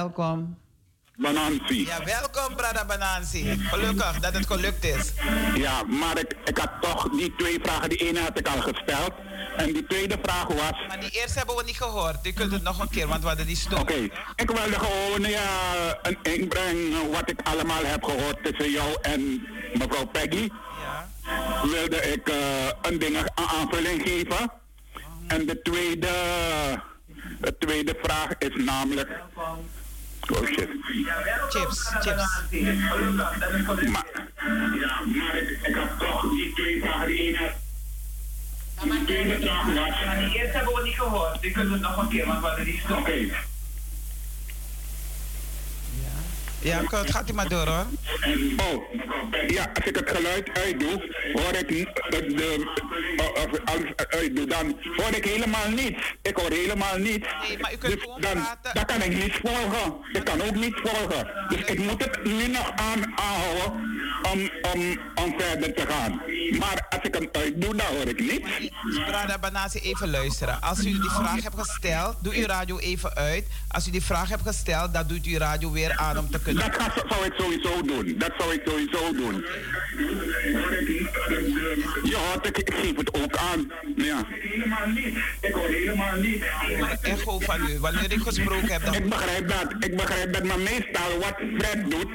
Welkom. Banansi. Ja, welkom, Brada Banansi. Gelukkig dat het gelukt is. Ja, maar ik, ik had toch die twee vragen. Die ene had ik al gesteld. En die tweede vraag was... Maar die eerste hebben we niet gehoord. U kunt het nog een keer, want we hadden die stoel. Oké, ik wilde gewoon ja, een inbreng wat ik allemaal heb gehoord tussen jou en mevrouw Peggy. Ja. Wilde ik eh, een ding een aanvulling geven. En de tweede, de tweede vraag is namelijk... Oh shit. Chips, chips. Maar, ja, maar ik, had toch die twee vragen. Die tweede vraag was... Maar die eerste hebben we niet gehoord. Die kunnen het nog een keer, want we hadden die stop. Oké. Ja, gaat u maar door hoor. Oh, ja, als ik het geluid uitdoe, hoor ik de, de, oh, of als ik het uitdoe, dan hoor ik helemaal niets. Ik hoor helemaal niets. Nee, maar u kunt Dus gewoon dan, praten. dan kan ik niet volgen. Ik kan ook niet volgen. Dus ik moet het nu nog aan, aanhouden om, om, om verder te gaan. Maar als ik hem uitdoe, dan hoor ik niets. Brada Banasi, even luisteren. Als u die vraag hebt gesteld, doe uw radio even uit. Als u die vraag hebt gesteld, dan doet u uw radio weer aan om te kunnen. Dat ga, zou ik sowieso doen. Dat zou ik sowieso doen. Je hoort, ik, ik geef het ook aan. Ja. Helemaal niet. Ik hoor helemaal niet. Echo van u. Wanneer ik gesproken heb, dan. Ik begrijp dat. Ik begrijp dat. Maar meestal wat Fred doet,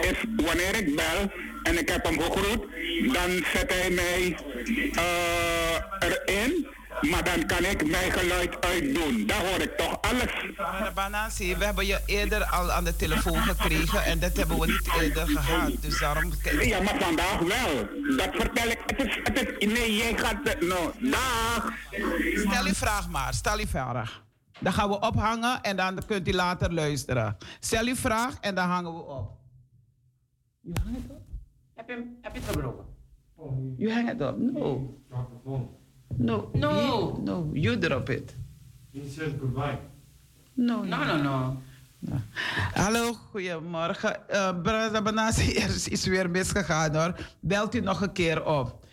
is wanneer ik bel en ik heb hem gegroet, dan zet hij mij eh, erin. Maar dan kan ik mijn geluid uitdoen. Dan hoor ik toch alles. Brada Banasi, we hebben je eerder al aan de telefoon gekregen en dat hebben we niet eerder gehad. Dus daarom. Ja, maar vandaag wel. Dat vertel ik. Het is, het is, nee, jij gaat... No, dag. Stel uw vraag maar, stel uw vraag. Dan gaan we ophangen en dan kunt u later luisteren. Stel uw vraag en dan hangen we op. Je hangt het op? Heb je, hem- heb je het gebroken? You hang it up. No. No. No. You, no. You drop it. No. No, no, no. Hallo, goedemorgen. Uh, Brada Banasi, er is iets weer misgegaan hoor. Belt u nog een keer op.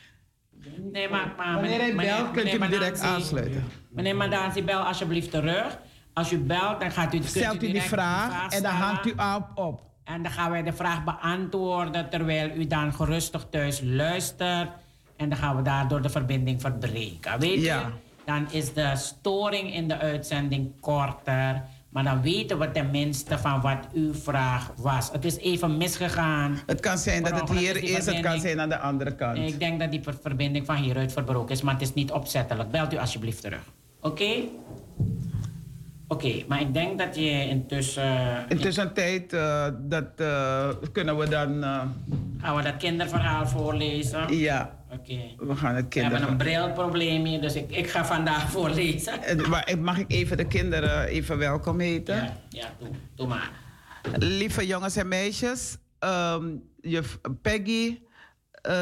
Nee, maar... maar Wanneer hij meneer- belt, kunt u hem direct aansluiten. Meneer Madansi, bel alsjeblieft terug. Als u belt, dan gaat u, Stelt u die vraag en dan hangt u op. op. En dan gaan wij de vraag beantwoorden terwijl u dan gerustig thuis luistert. En dan gaan we daardoor de verbinding verbreken. Weet Ja. je? Dan is de storing in de uitzending korter. Maar dan weten we tenminste van wat uw vraag was. Het is even misgegaan. Het kan zijn dat het hier is het kan zijn aan de andere kant. Ik denk dat die ver- verbinding van hieruit verbroken is, maar het is niet opzettelijk. Belt u alsjeblieft terug. Oké? Oké, maar ik denk dat je intussen... Intussen tijd, eh, dat eh, kunnen we dan... eh, Gaan we dat kinderverhaal voorlezen? ja, Oké. we gaan het We hebben een kinderen... brilprobleem hier, dus ik, ik ga vandaag voorlezen. Maar Mag ik even de kinderen even welkom heten? Ja, ja doe, doe maar. Lieve jongens en meisjes, ehm juf Peggy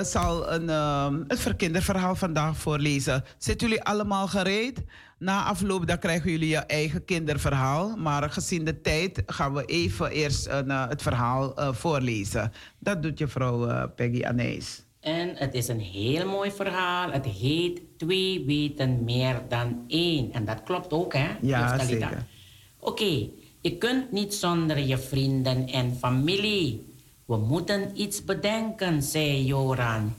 zal een, ehm het verkinderverhaal vandaag voorlezen. Zitten jullie allemaal gereed? Na afloop dan krijgen jullie je eigen kinderverhaal. Maar gezien de tijd gaan we even eerst een, eh, het verhaal eh, voorlezen. Dat doet juffrouw eh, Peggy Anijs. En het is een heel mooi verhaal. Het heet Twee weten meer dan één. En dat klopt ook, hè? Ja, zeker. Oké, je kunt niet zonder je vrienden en familie. We moeten iets bedenken, zei Joran.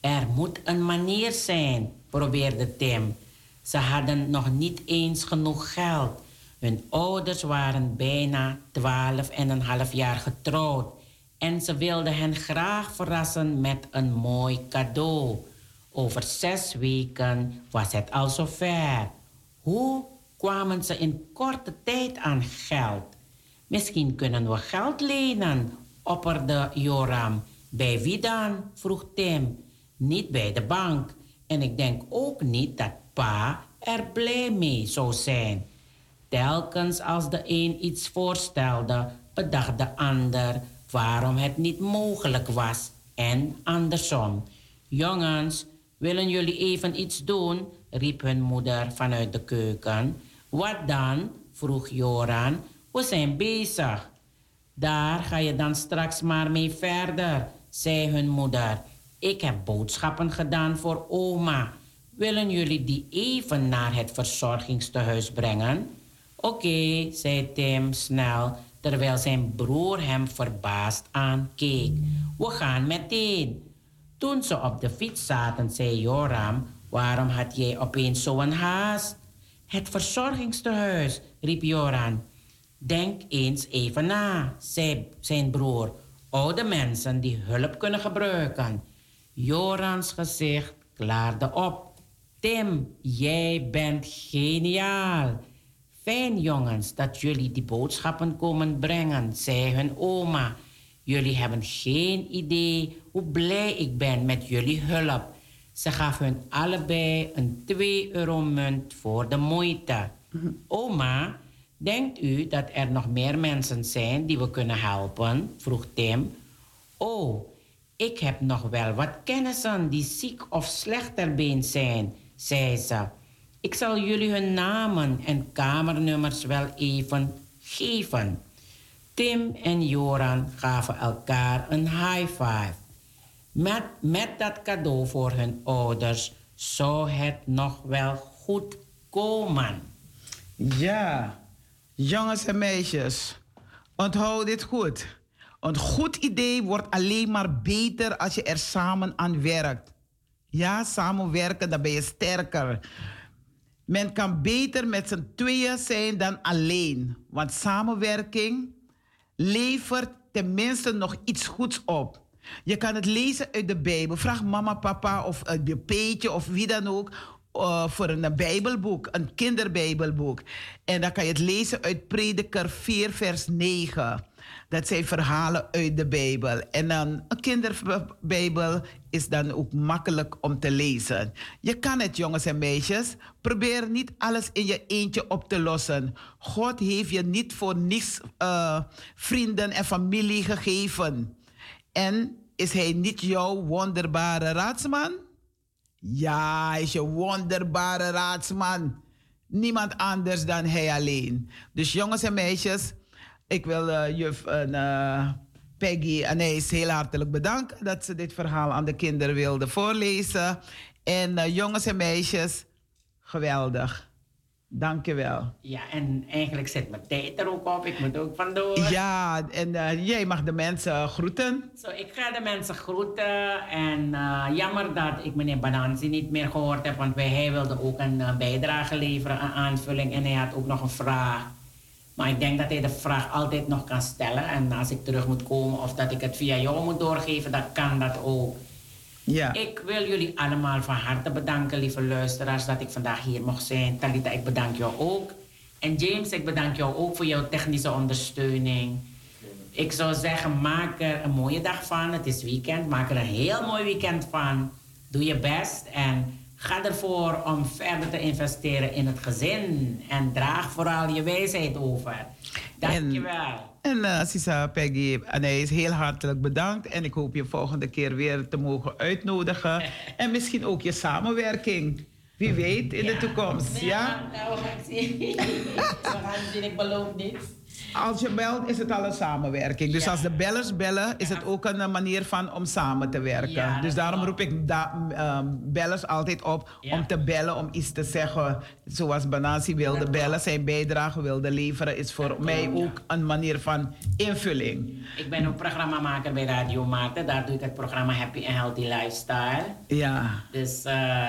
Er moet een manier zijn, probeerde Tim. Ze hadden nog niet eens genoeg geld. Hun ouders waren bijna twaalf en een half jaar getrouwd. En ze wilden hen graag verrassen met een mooi cadeau. Over zes weken was het al zover. Hoe kwamen ze in korte tijd aan geld? Misschien kunnen we geld lenen, opperde Joram. Bij wie dan? vroeg Tim. Niet bij de bank. En ik denk ook niet dat pa er blij mee zou zijn. Telkens als de een iets voorstelde, bedacht de ander waarom het niet mogelijk was en andersom. Jongens, willen jullie even iets doen? riep hun moeder vanuit de keuken. Wat dan? vroeg Joran. We zijn bezig. Daar ga je dan straks maar mee verder, zei hun moeder. Ik heb boodschappen gedaan voor oma. Willen jullie die even naar het verzorgingstehuis brengen? Oké, zei Tim snel, terwijl zijn broer hem verbaasd aankeek. We gaan meteen. Toen ze op de fiets zaten, zei Joram: Waarom had jij opeens zo'n haast? Het verzorgingstehuis, riep Joran. Denk eens even na, zei zijn broer. Oude mensen die hulp kunnen gebruiken. Jorans gezicht klaarde op. Tim, jij bent geniaal. Fijn jongens dat jullie die boodschappen komen brengen, zei hun oma. Jullie hebben geen idee hoe blij ik ben met jullie hulp. Ze gaf hun allebei een 2 euro munt voor de moeite. Oma, denkt u dat er nog meer mensen zijn die we kunnen helpen? vroeg Tim. Oh, ik heb nog wel wat kennissen die ziek of slechterbeend zijn, zei ze. Ik zal jullie hun namen en kamernummers wel even geven. Tim en Joran gaven elkaar een high five. Met, met dat cadeau voor hun ouders zou het nog wel goed komen. Ja, jongens en meisjes, onthoud dit goed. Een goed idee wordt alleen maar beter als je er samen aan werkt. Ja, samenwerken, dan ben je sterker. Men kan beter met z'n tweeën zijn dan alleen. Want samenwerking levert tenminste nog iets goeds op. Je kan het lezen uit de Bijbel. Vraag mama, papa of uit de peetje of wie dan ook eh, voor een Bijbelboek, een kinderbijbelboek. En dan kan je het lezen uit Prediker 4, vers 9. Dat zijn verhalen uit de Bijbel. En dan een kinderbijbel is dan ook makkelijk om te lezen. Je kan het, jongens en meisjes. Probeer niet alles in je eentje op te lossen. God heeft je niet voor niets eh, vrienden en familie gegeven. En is hij niet jouw wonderbare raadsman? Ja, hij is je wonderbare raadsman. Niemand anders dan hij alleen. Dus jongens en meisjes, ik wil eh, juf uh, Peggy Anijs heel hartelijk bedanken dat ze dit verhaal aan de kinderen wilde voorlezen. En uh, jongens en meisjes, geweldig. Dank je wel. Ja, en eigenlijk zit mijn tijd er ook op. Ik moet ook vandoor. Ja, en uh, jij mag de mensen groeten. Zo, ik ga de mensen groeten. En uh, jammer dat ik meneer Bananzi niet meer gehoord heb. Want wij, hij wilde ook een bijdrage leveren, een aanvulling. En hij had ook nog een vraag. Maar ik denk dat hij de vraag altijd nog kan stellen. En als ik terug moet komen of dat ik het via jou moet doorgeven, dan kan dat ook. Ja. Ik wil jullie allemaal van harte bedanken, lieve luisteraars, dat ik vandaag hier mocht zijn. Talita, ik bedank jou ook. En James, ik bedank jou ook voor jouw technische ondersteuning. Ik zou zeggen, maak er een mooie dag van. Het is weekend. Maak er een heel mooi weekend van. Doe je best en ga ervoor om verder te investeren in het gezin. En draag vooral je wijsheid over. Dankjewel. En uh, Sisa Peggy, is heel hartelijk bedankt. En ik hoop je volgende keer weer te mogen uitnodigen. en misschien ook je samenwerking. Wie weet in de toekomst. Ja? Nou, we gaan zien. we gaan zien, ik beloof niets. Als je belt, is het al een samenwerking. Dus Ja. als de bellers bellen, is het ook een eh, manier van om samen te werken. Ja, dus daarom roep ik da- ehm, bellers altijd op om te bellen, om iets te zeggen. Zoals Banasi wilde bellen, zijn bijdrage wilde leveren, is voor mij ook een manier van invulling. Ik ben ook programmamaker bij Radio Maarten. Daar doe ik het programma Happy and Healthy Lifestyle. Ja. Dus eh,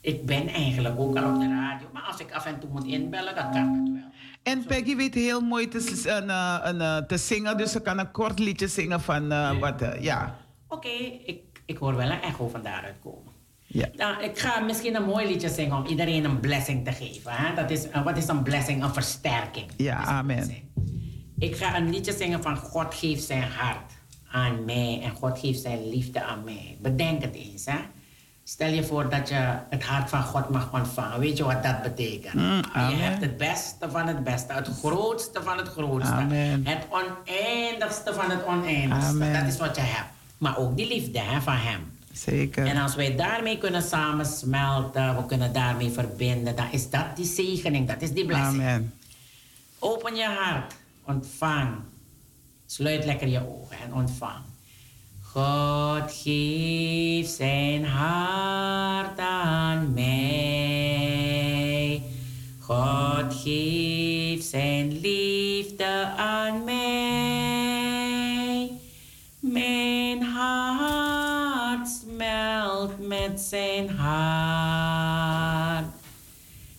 ik ben eigenlijk ook al op de radio. Maar als ik af en toe moet inbellen, dan kan het wel. En Peggy weet heel mooi te, een, eh, een, eh, te zingen, dus ze kan een kort liedje zingen van eh, wat, ja. Oké, ik, ik hoor wel een echo van daaruit komen. ja. Nou, ik ga misschien een mooi liedje zingen om iedereen een blessing te geven. Hè? Dat is, wat is een blessing? Een versterking. Ja, amen. Ik ga een liedje zingen van God geeft zijn hart aan mij en God geeft zijn liefde aan mij. Bedenk het eens. Hè? Stel je voor dat je het hart van God mag ontvangen. Weet je wat dat betekent? Mm, je hebt het beste van het beste, het grootste van het grootste. Amen. Het oneindigste van het oneindigste. Amen. Dat is wat je hebt. Maar ook die liefde hè, van Hem. Zeker. En als wij daarmee kunnen samensmelten, we kunnen daarmee verbinden, dan is dat die zegening, dat is die blessing. Amen. Open je hart, ontvang. Sluit lekker je ogen en ontvang. God geeft zijn hart aan mij. God geeft zijn liefde aan mij. Mijn hart smelt met zijn hart.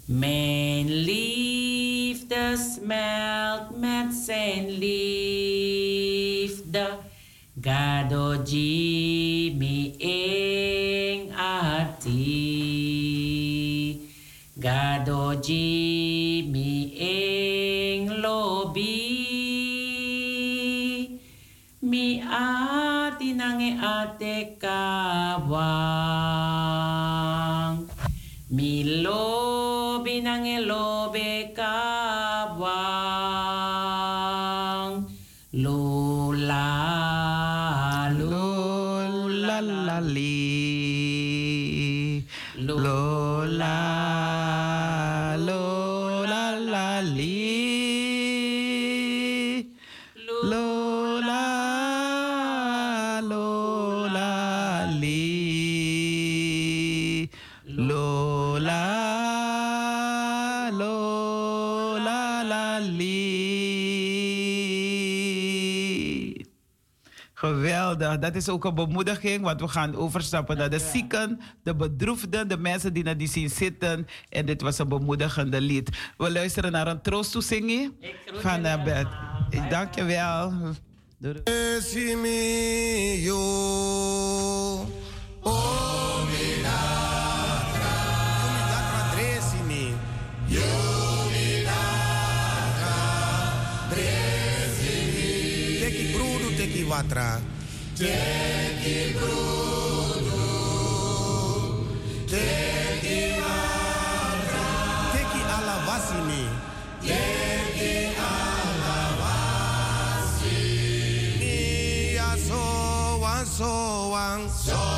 Mijn liefde smelt met zijn liefde. Gadoji mi ing ati. Gadoji mi ing lobi. Mi ati nange ate kawang. Mi lobe nange lobe dat is ook een bemoediging, want we gaan overstappen naar de zieken, de bedroefden, de mensen die naar die zien zitten. En dit was een bemoedigende lied. We luisteren naar een groet van Bert. allemaal. Bye Dank je wel. Doei, doei. Esimio. Milagro. Milagro Dresimi. Yo, milagro Dresimi. Teki brudo, teki watra. Teki brudo. Teki watra. Teki alavasimi. Teki Ia soan soan soan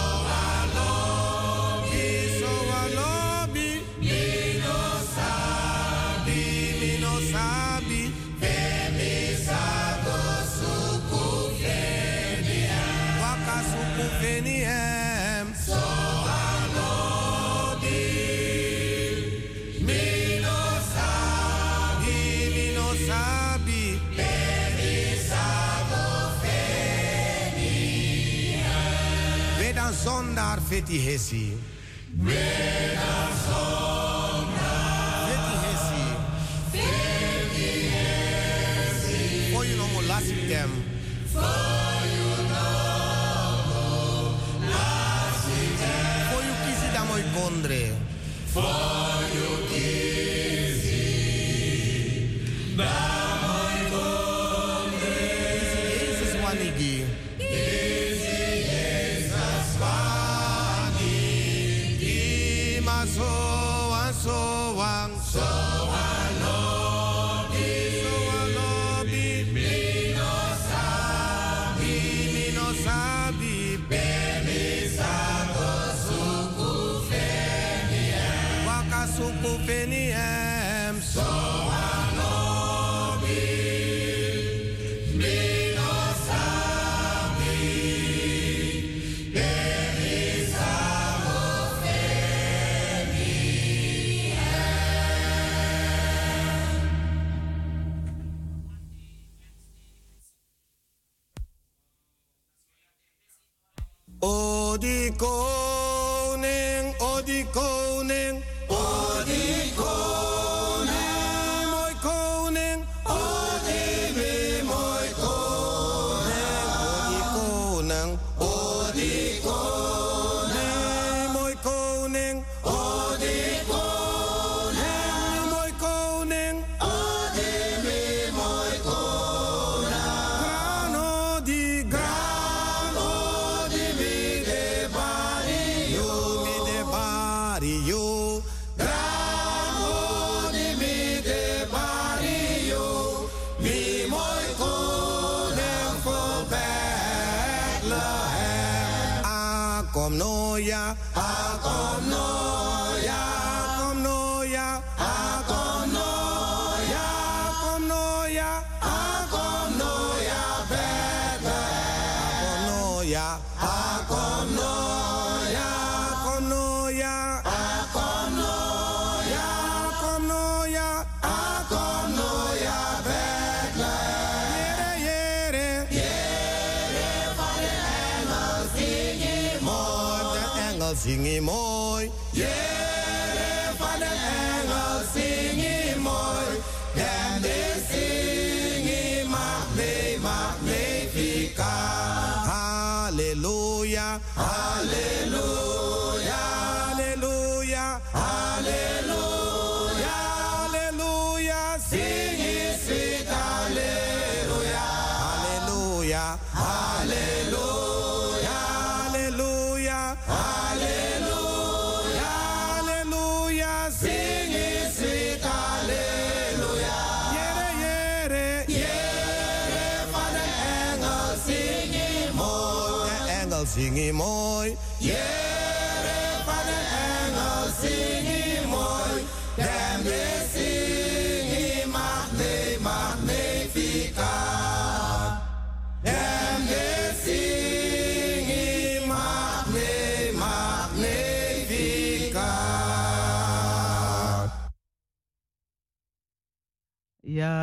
zondar feti hesi. Zondar feti hesi. lasitem. For you kisi da moi kondre. For you kisi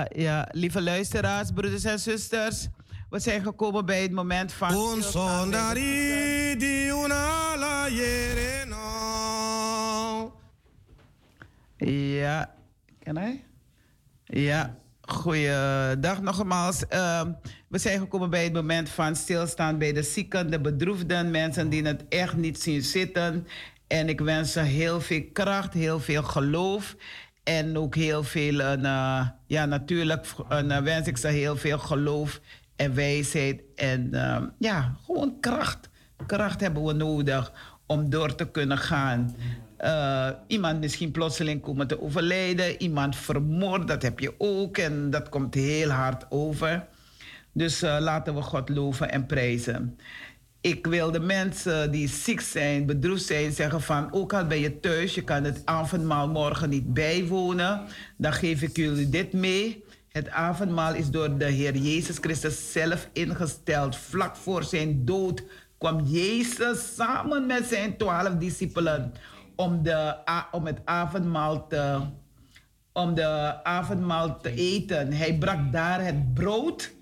Ja, ja, lieve luisteraars, broeders en zusters. We zijn gekomen bij het moment van. Ja, kan hij? Ja, goeiedag nogmaals. Ehm, we zijn gekomen bij het moment van stilstaan bij de zieken, de bedroefden, mensen die het echt niet zien zitten. En ik wens ze heel veel kracht, heel veel geloof. En ook heel veel, eh, ja, natuurlijk eh, wens ik ze heel veel geloof en wijsheid. En ehm, ja, gewoon kracht. Kracht hebben we nodig om door te kunnen gaan. Eh, iemand misschien plotseling komen te overlijden, iemand vermoord, dat heb je ook en dat komt heel hard over. Dus laten we God loven en prijzen. Ik wil de mensen die ziek zijn, bedroefd zijn, zeggen van... ook al ben je thuis, je kan het avondmaal morgen niet bijwonen... dan geef ik jullie dit mee. Het avondmaal is door de Heer Jezus Christus zelf ingesteld. Vlak voor zijn dood kwam Jezus samen met zijn twaalf discipelen... om, de, om het avondmaal te, om de avondmaal te eten. Hij brak daar het brood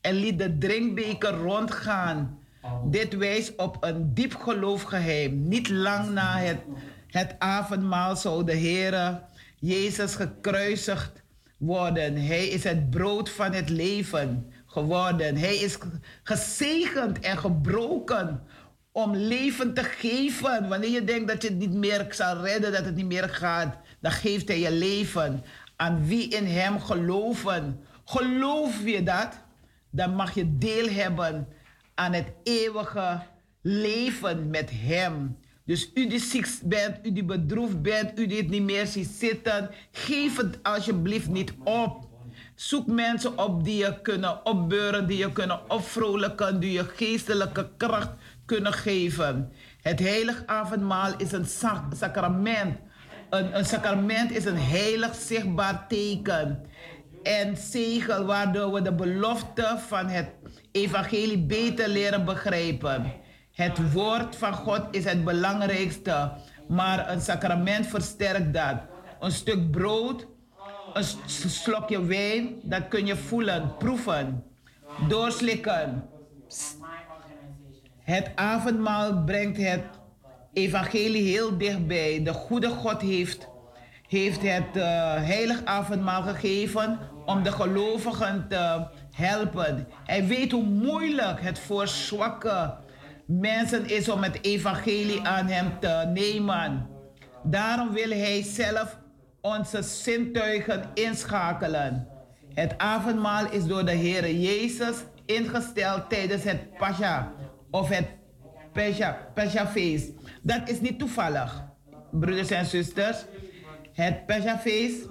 en liet de drinkbeker rondgaan. Dit wijst op een diep geloofgeheim. Niet lang na het, het avondmaal zou de Heer Jezus gekruisigd worden. Hij is het brood van het leven. geworden. Hij is gezegend en gebroken om leven te geven. Wanneer je denkt dat je het niet meer zal redden, dat het niet meer gaat, dan geeft hij je leven aan wie in hem geloven. Geloof je dat? Dan mag je deel hebben aan het eeuwige leven met hem. Dus u die ziek bent, u die bedroefd bent, u die het niet meer ziet zitten, geef het alsjeblieft niet op. Zoek mensen op die je kunnen opbeuren, die je kunnen opvrolijken, die je geestelijke kracht kunnen geven. Het heilig avondmaal is een sacrament. Een, een sacrament is een heilig zichtbaar teken en zegel waardoor we de belofte van het evangelie beter leren begrijpen. Het woord van God is het belangrijkste, maar een sacrament versterkt dat. Een stuk brood, een slokje wijn, dat kun je voelen, proeven, doorslikken. Het avondmaal brengt het evangelie heel dichtbij. De goede God heeft, heeft het uh, heilig avondmaal gegeven om de gelovigen te helpen. Hij weet hoe moeilijk het voor zwakke mensen is om het evangelie aan hem te nemen. Daarom wil hij zelf onze zintuigen inschakelen. Het avondmaal is door de Heer Jezus ingesteld tijdens het Pascha of het Pesha-feest. Dat is niet toevallig, broeders en zusters. Het Pesha-feest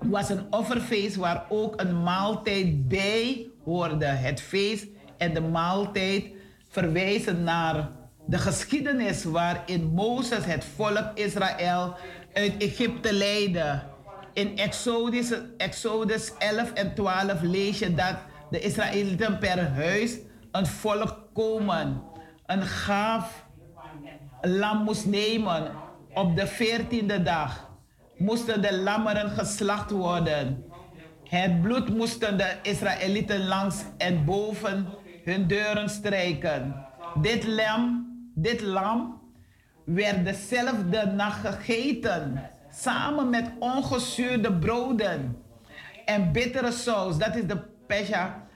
was een offerfeest waar ook een maaltijd bij hoorde. Het feest en de maaltijd verwijzen naar de geschiedenis waarin Mozes het volk Israël uit Egypte leidde. In Exodus, Exodus 11 en 12 lees je dat de Israëlieten per huis een volk komen, een gaaf lam moest nemen op de veertiende dag. Moesten de lammeren geslacht worden. Het bloed moesten de Israëlieten langs en boven hun deuren strijken. Dit lam, dit lam werd dezelfde nacht gegeten, samen met ongezuurde broden en bittere saus. Dat is de pesha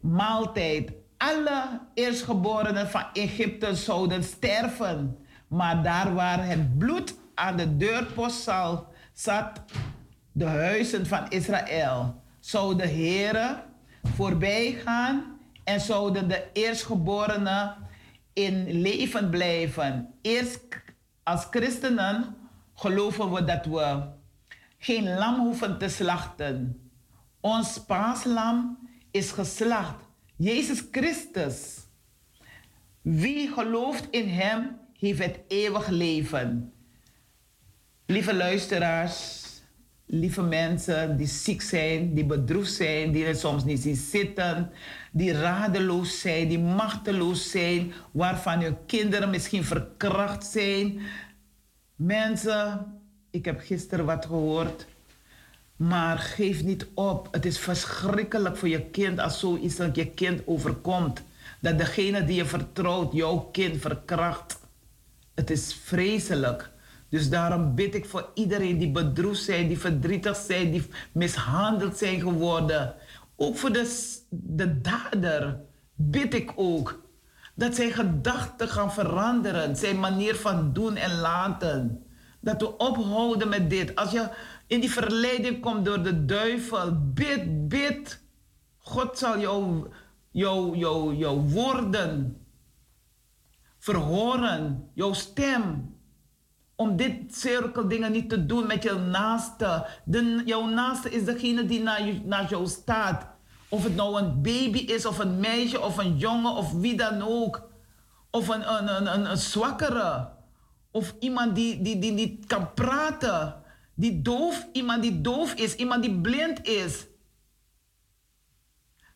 maaltijd. Alle eerstgeborenen van Egypte zouden sterven, maar daar waar het bloed aan de deurpost zat, de huizen van Israël, zou de Heere voorbij gaan en zouden de eerstgeborenen in leven blijven. Eerst als christenen geloven we dat we geen lam hoeven te slachten. Ons paaslam is geslacht. Jezus Christus. Wie gelooft in Hem, heeft het eeuwig leven. Lieve luisteraars, lieve mensen die ziek zijn, die bedroefd zijn, die het soms niet zien zitten, die radeloos zijn, die machteloos zijn, waarvan hun kinderen misschien verkracht zijn. Mensen, ik heb gisteren wat gehoord, maar geef niet op. Het is verschrikkelijk voor je kind als zoiets dat je kind overkomt. Dat degene die je vertrouwt jouw kind verkracht. Het is vreselijk. Dus daarom bid ik voor iedereen die bedroefd zijn, die verdrietig zijn, die mishandeld zijn geworden. Ook voor de, de dader bid ik ook. Dat zijn gedachten gaan veranderen, zijn manier van doen en laten. Dat we ophouden met dit. Als je in die verleiding komt door de duivel, bid, bid. God zal jouw jou, jou, jou woorden verhoren, jouw stem om dit cirkel dingen niet te doen met je naaste. De, jouw naaste is degene die naar, jou staat. Of het nou een baby is, of een meisje, of een jongen, of wie dan ook. Of een, een, een, een, een zwakkere. Of iemand die, die, die niet kan praten. Die doof, iemand die doof is, iemand die blind is.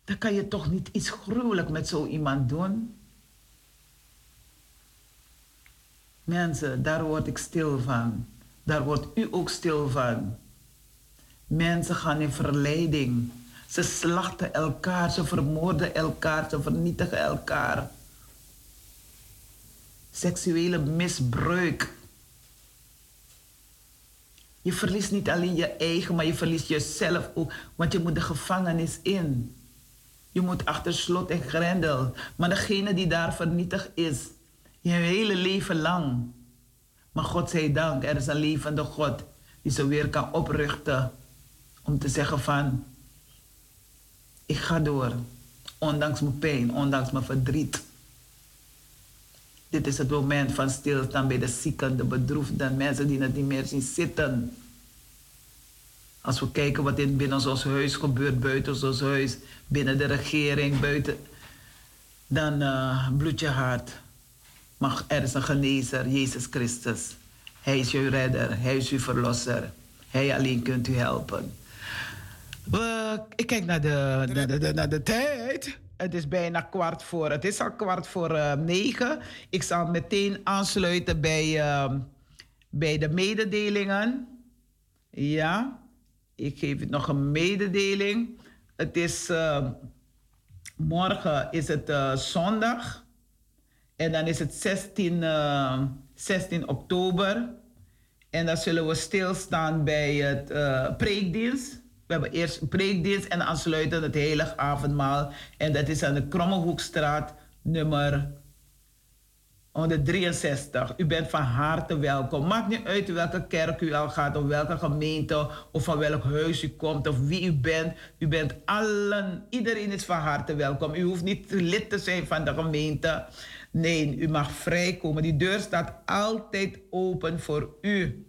Dan kan je toch niet iets gruwelijk met zo iemand doen. Mensen, daar word ik stil van. Daar wordt u ook stil van. Mensen gaan in verleiding. Ze slachten elkaar, ze vermoorden elkaar, ze vernietigen elkaar. Seksuele misbruik. Je verliest niet alleen je eigen, maar je verliest jezelf ook, want je moet de gevangenis in. Je moet achter slot en grendel. Maar degene die daar vernietigd is, je hele leven lang. Maar God zij dank, er is een levende God die ze weer kan oprichten. Om te zeggen van, ik ga door. Ondanks mijn pijn, ondanks mijn verdriet. Dit is het moment van stilstaan bij de zieken, de bedroefden, mensen die het niet meer zien zitten. Als we kijken wat in binnen ons huis gebeurt, buiten ons huis, binnen de regering, buiten, dan uh, je hart. Maar er is een genezer, Jezus Christus. Hij is uw redder, hij is uw verlosser. Hij alleen kunt u helpen. Ik kijk naar de, de, naar de tijd. Het is bijna kwart voor. Het is al kwart voor uh, negen. Ik zal meteen aansluiten bij, uh, bij de mededelingen. Ja, ik geef nog een mededeling. Het is uh, morgen is het zondag. En dan is het 16, 16 oktober. En dan zullen we stilstaan bij het preekdienst. We hebben eerst een preekdienst en aansluitend het heilig avondmaal. En dat is aan de Krommehoekstraat nummer 163. U bent van harte welkom. Maakt niet uit welke kerk u al gaat, of welke gemeente, of van welk huis u komt, of wie u bent. U bent allen, iedereen is van harte welkom. U hoeft niet lid te zijn van de gemeente. Nee, u mag vrijkomen. Die deur staat altijd open voor u.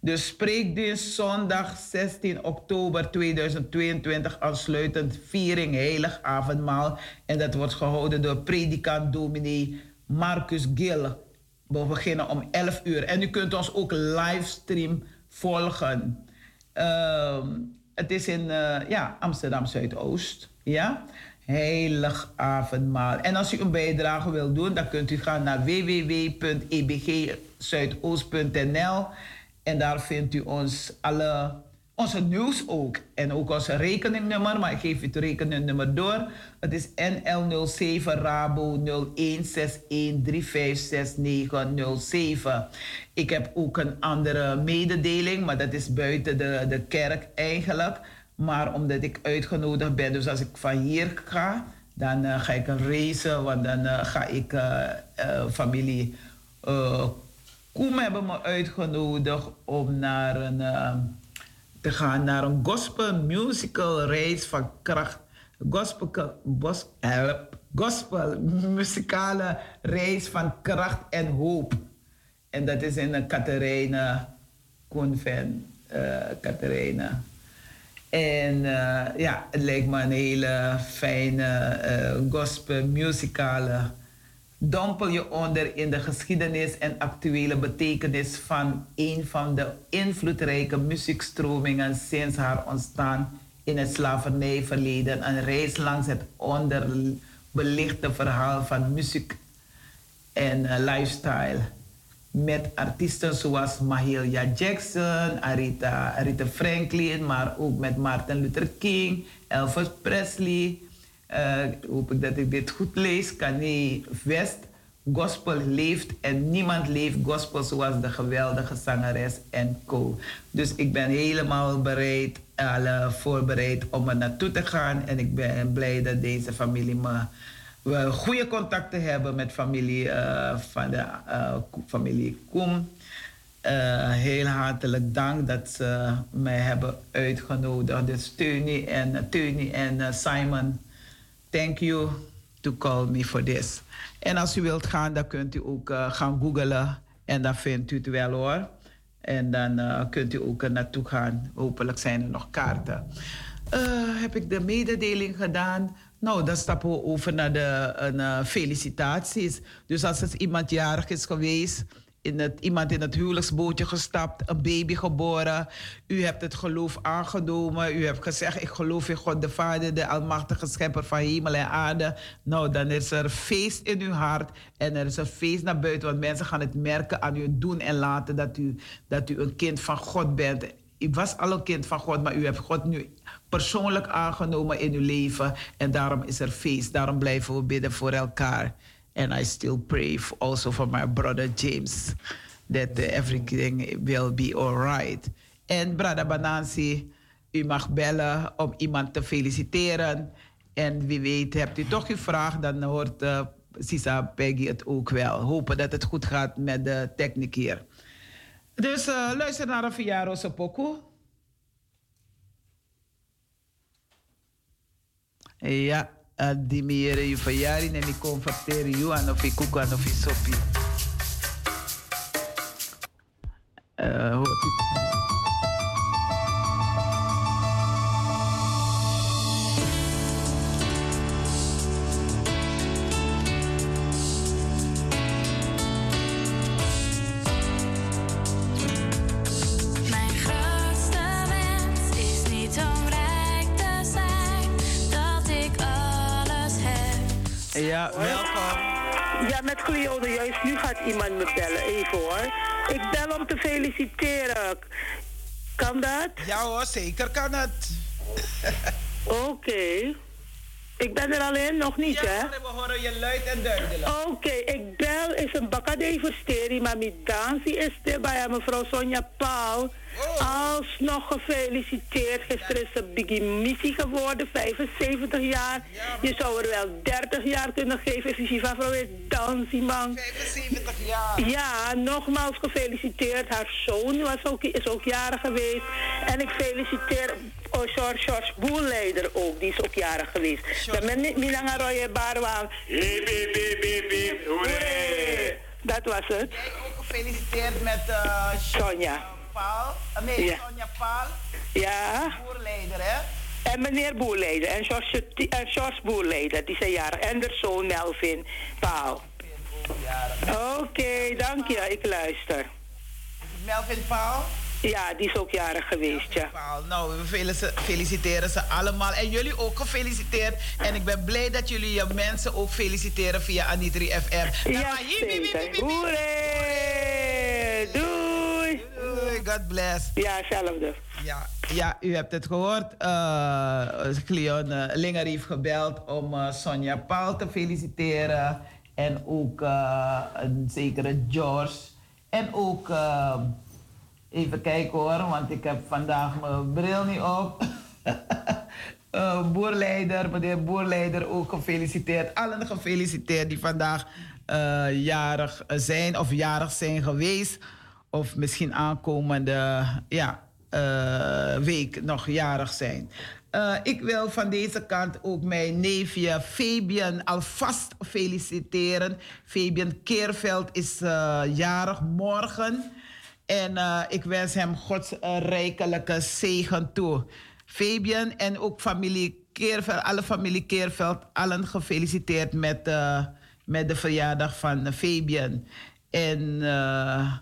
De spreekdienst zondag 16 oktober 2022 aansluitend viering heilig avondmaal. En dat wordt gehouden door predikant dominee Marcus Gil. We beginnen om 11 uur. En u kunt ons ook livestream volgen. Uh, het is in uh, ja, Amsterdam Zuidoost. Ja? Heilig avondmaal. En als u een bijdrage wilt doen, dan kunt u gaan naar www.ebgzuidoost.nl. En daar vindt u ons alle, onze nieuws ook. En ook onze rekeningnummer. Maar ik geef het rekeningnummer door. Het is NL07 Rabo 0161356907. Ik heb ook een andere mededeling. Maar dat is buiten de, de kerk eigenlijk. Maar omdat ik uitgenodigd ben. Dus als ik van hier ga. Dan uh, ga ik een. Want dan uh, ga ik uh, familie Koem hebben me uitgenodigd om naar een, te gaan naar een gospel musical reis van kracht. Gospel, bos, help, gospel reis van kracht en hoop. En dat is in de Catharina Convent. Uh. En uh, ja, het lijkt me een hele fijne uh, gospel muzikale dompel je onder in de geschiedenis en actuele betekenis van een van de invloedrijke muziekstromingen sinds haar ontstaan in het slavernijverleden. Een reis langs het onderbelichte verhaal van muziek en uh, lifestyle. Met artiesten zoals Mahalia Jackson, Aretha, Aretha Franklin, maar ook met Martin Luther King, Elvis Presley, uh, hoop ik dat ik dit goed lees. Kanye West. Gospel leeft en niemand leeft gospel zoals de geweldige zangeres en co. Dus ik ben helemaal bereid, alle voorbereid om er naartoe te gaan. En ik ben blij dat deze familie me we goede contacten hebben met familie uh, van de uh, familie Koem. Uh, heel hartelijk dank dat ze mij hebben uitgenodigd. Dus Tony en, Tony en Simon Thank you to call me for this. En als u wilt gaan, dan kunt u ook gaan googlen. En dan vindt u het wel hoor. En dan kunt u ook naartoe gaan. Hopelijk zijn er nog kaarten. Heb ik de mededeling gedaan? Nou, dan stappen we over naar de felicitaties. Dus als er iemand jarig is geweest in het, iemand in het huwelijksbootje gestapt, een baby geboren. U hebt het geloof aangenomen. U hebt gezegd, ik geloof in God de Vader, de almachtige schepper van hemel en aarde. Nou, dan is er feest in uw hart en er is een feest naar buiten. Want mensen gaan het merken aan u doen en laten dat u, dat u een kind van God bent. U was al een kind van God, maar u hebt God nu persoonlijk aangenomen in uw leven. En daarom is er feest. Daarom blijven we bidden voor elkaar. And I still pray also for my brother James that everything will be alright. En brother Banansi, u mag bellen om iemand te feliciteren. En wie weet, hebt u toch uw vraag, dan hoort uh, Sisa Peggy het ook wel. Hopen dat het goed gaat met de techniek hier. Dus uh, luister naar een Fiaro Sopoku. Ja, die meer je verjaring en ik converteer je aan of ik koek aan of ik soppie. Uh, Cleode. Juist nu gaat iemand me bellen. Even hoor. Ik bel om te feliciteren. Kan dat? Ja hoor, zeker kan het. Oké. Ik ben er alleen nog niet, ja, hè? Ja, we horen je luid en duidelijk. Oké, ik bel is een bakadee versteri, maar mijn dansie is er bij mevrouw Sonja Paul. Oh. Alsnog gefeliciteerd. Gisteren is ze Biggie Missie geworden, 75 jaar. Je zou er wel 30 jaar kunnen geven. Is je vrouw is dansie, man. 75 jaar. Ja, nogmaals gefeliciteerd. Haar zoon was ook, is ook jarig geweest. En ik feliciteer George, George Boelleider ook. Die is ook jarig geweest. Dat ben Milanga Roye Barwaan. Hip, hip, hip, hip, hip. Hoeré. Dat was het. Jij ook gefeliciteerd met uh, Sonja. Paul. Uh, nee, ja. Sonja Paul. Ja. Boerleider, hè? En meneer Boerleider. En George, en George Boerleider, die zijn jarig. En de zoon Melvin Paul. Oké, okay, dank je. Ik luister. Melvin Paul? Ja, die is ook jarig geweest, ja. Nou, we feliciteren ze allemaal. En jullie ook gefeliciteerd. En ik ben blij dat jullie je mensen ook feliciteren via Anitri FM. Ja, zeker. Hoeré! Doei! Doei, God bless. Ja, hetzelfde. Ja, ja, u hebt het gehoord. Uh, Cleon uh, Linger heeft gebeld om uh, Sonja Paul te feliciteren. En ook een zekere George. En ook... Even kijken hoor, want ik heb vandaag mijn bril niet op. uh, boerleider, meneer Boerleider ook gefeliciteerd. Allen gefeliciteerd die vandaag uh, jarig zijn of jarig zijn geweest. Of misschien aankomende ja, uh, week nog jarig zijn. ik wil van deze kant ook mijn neefje Fabian alvast feliciteren. Fabian Keerveld is jarig morgen. En uh, ik wens hem Gods uh, rijkelijke zegen toe. Fabian en ook familie Keerveld, alle familie Keerveld, allen gefeliciteerd met, uh, met de verjaardag van Fabian. En uh,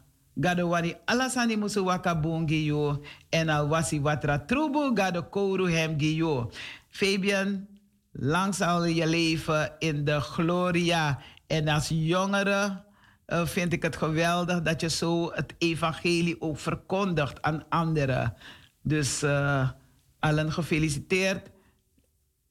gado wani alasani musu waka bongi yo. En al wasi watra trubu gado kouru hem. Fabian, lang zal je leven in de gloria. En als jongere uh, vind ik het geweldig dat je zo het evangelie ook verkondigt aan anderen. Dus uh, allen gefeliciteerd.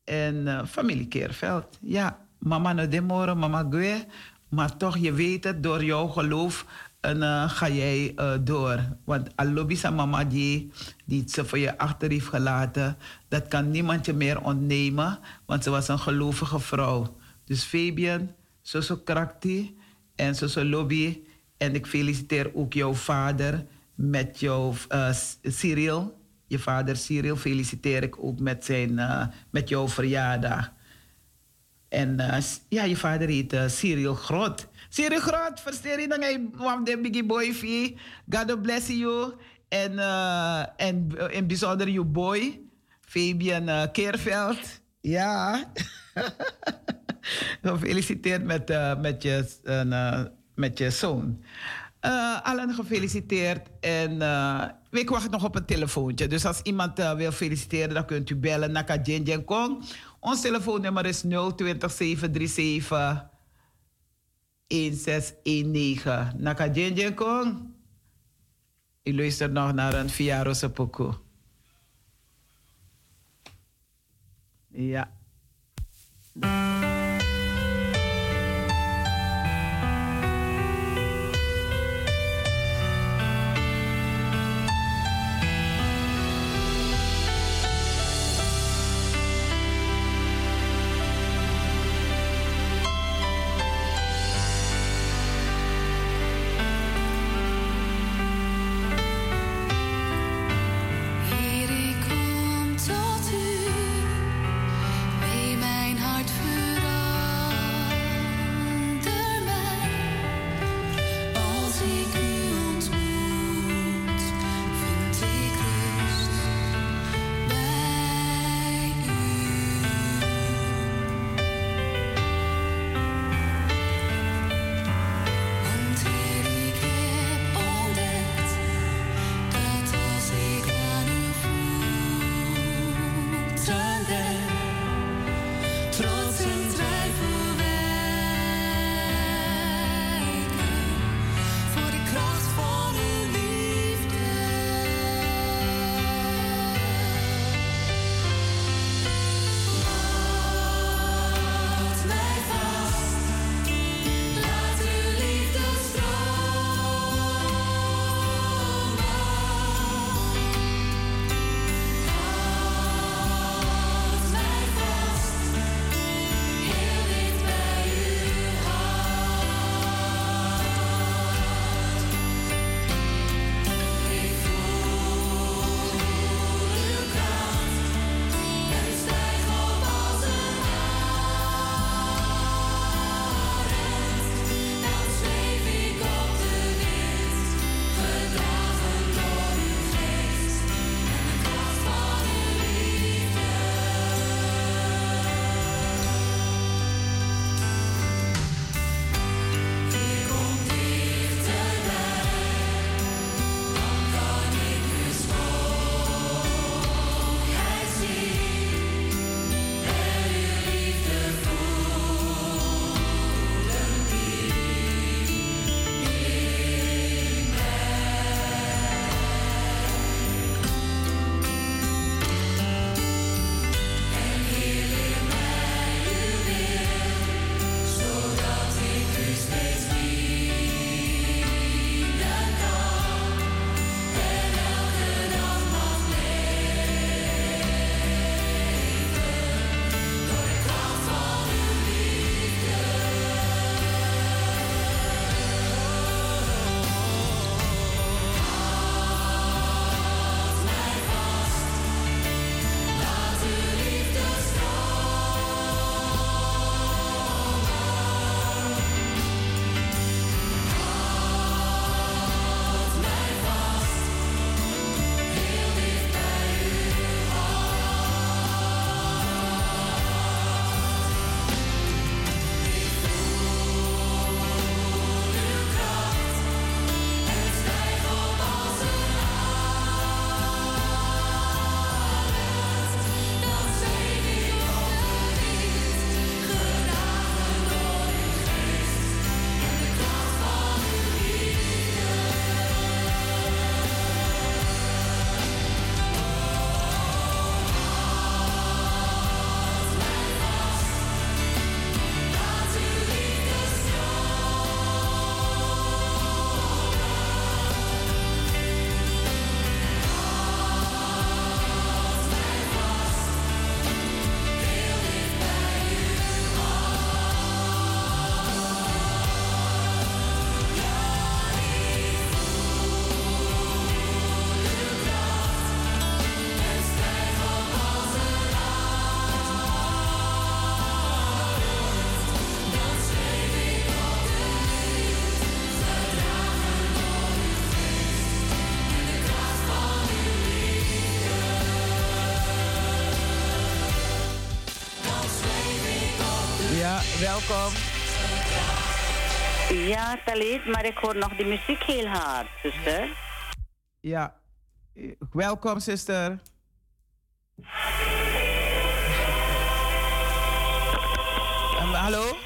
En uh, familie Keerveld. Ja, mama no demoro, mama gue. Maar toch, je weet het, door jouw geloof en, ga jij door. Want alobisa mama die, die ze voor je achter heeft gelaten, dat kan niemand je meer ontnemen, want ze was een gelovige vrouw. Dus Fabian, zo zo krakti en zo lobby. En ik feliciteer ook jouw vader met jouw uh, Cyril. Je vader Cyril feliciteer ik ook met, zijn, uh, met jouw verjaardag. En uh, ja, je vader heet Cyril Grot. Cyril Grot, versteer je dan? Wam de biggie boy fee. God bless you. En, en in bijzonder je boy, Fabian Keerveld. Ja. gefeliciteerd met, uh, met, je, uh, met je zoon. Uh, allen gefeliciteerd. En ik wacht nog op een telefoontje. Dus als iemand wil feliciteren, dan kunt u bellen naar Kajen Kong. Ons telefoonnummer is 020 737 1619. Naka Jen Kong. U luistert nog naar een Fiaro Sepoko. Ja. Welkom. Ja, Talit, maar ik hoor nog die muziek heel hard, zuster. Ja, welkom, zuster. Um, hallo?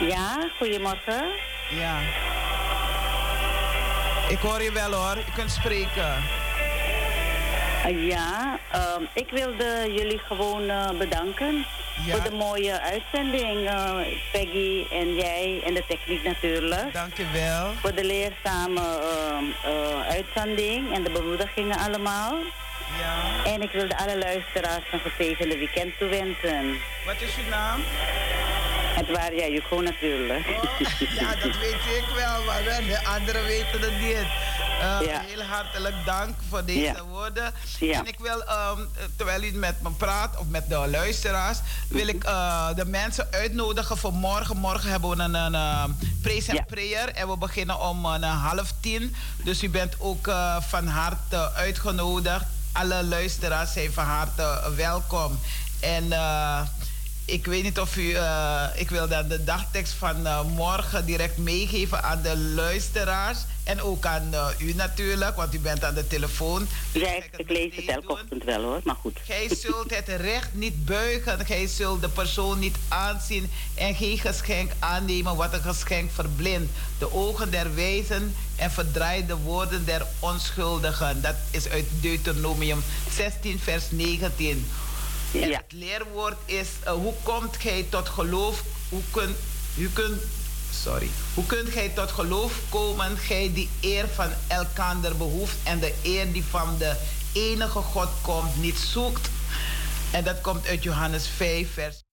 Ja, goedemorgen. Ja. Ik hoor je wel hoor, je kunt spreken. Ja, uh, ik wilde jullie gewoon uh, bedanken ja. voor de mooie uitzending. Uh, Peggy en jij en de techniek natuurlijk. Dank je wel. Voor de leerzame uitzending en de bemoedigingen allemaal. Ja. En ik wilde alle luisteraars een gezegende weekend toewensen. Wat is je naam? Het waren jij, Juko natuurlijk. Oh, ja, dat weet ik wel, maar de anderen weten het niet. Uh, ja. Heel hartelijk dank voor deze ja. woorden. Ja. En ik wil, um, terwijl u met me praat, of met de luisteraars, wil ik uh, de mensen uitnodigen voor morgen. Morgen hebben we een, een, een praise and prayer en we beginnen om een half tien. Dus u bent ook uh, van harte uitgenodigd. Alle luisteraars zijn van harte welkom. En ik weet niet of u. Uh, ik wil dan de dagtekst van uh, morgen direct meegeven aan de luisteraars. En ook aan uh, u natuurlijk, want u bent aan de telefoon. Dus ja, ik, ik lees het elke ochtend wel hoor, maar goed. Gij zult het recht niet buigen, gij zult de persoon niet aanzien en geen geschenk aannemen wat een geschenk verblindt. De ogen der wijzen en verdraait de woorden der onschuldigen. Dat is uit Deuteronomium 16, vers 19. Het leerwoord is: uh, hoe komt gij tot geloof? Hoe kunt, u kunt, sorry. Hoe kunt gij tot geloof komen, gij die eer van elkander behoeft en de eer die van de enige God komt, niet zoekt? En dat komt uit Johannes 5, vers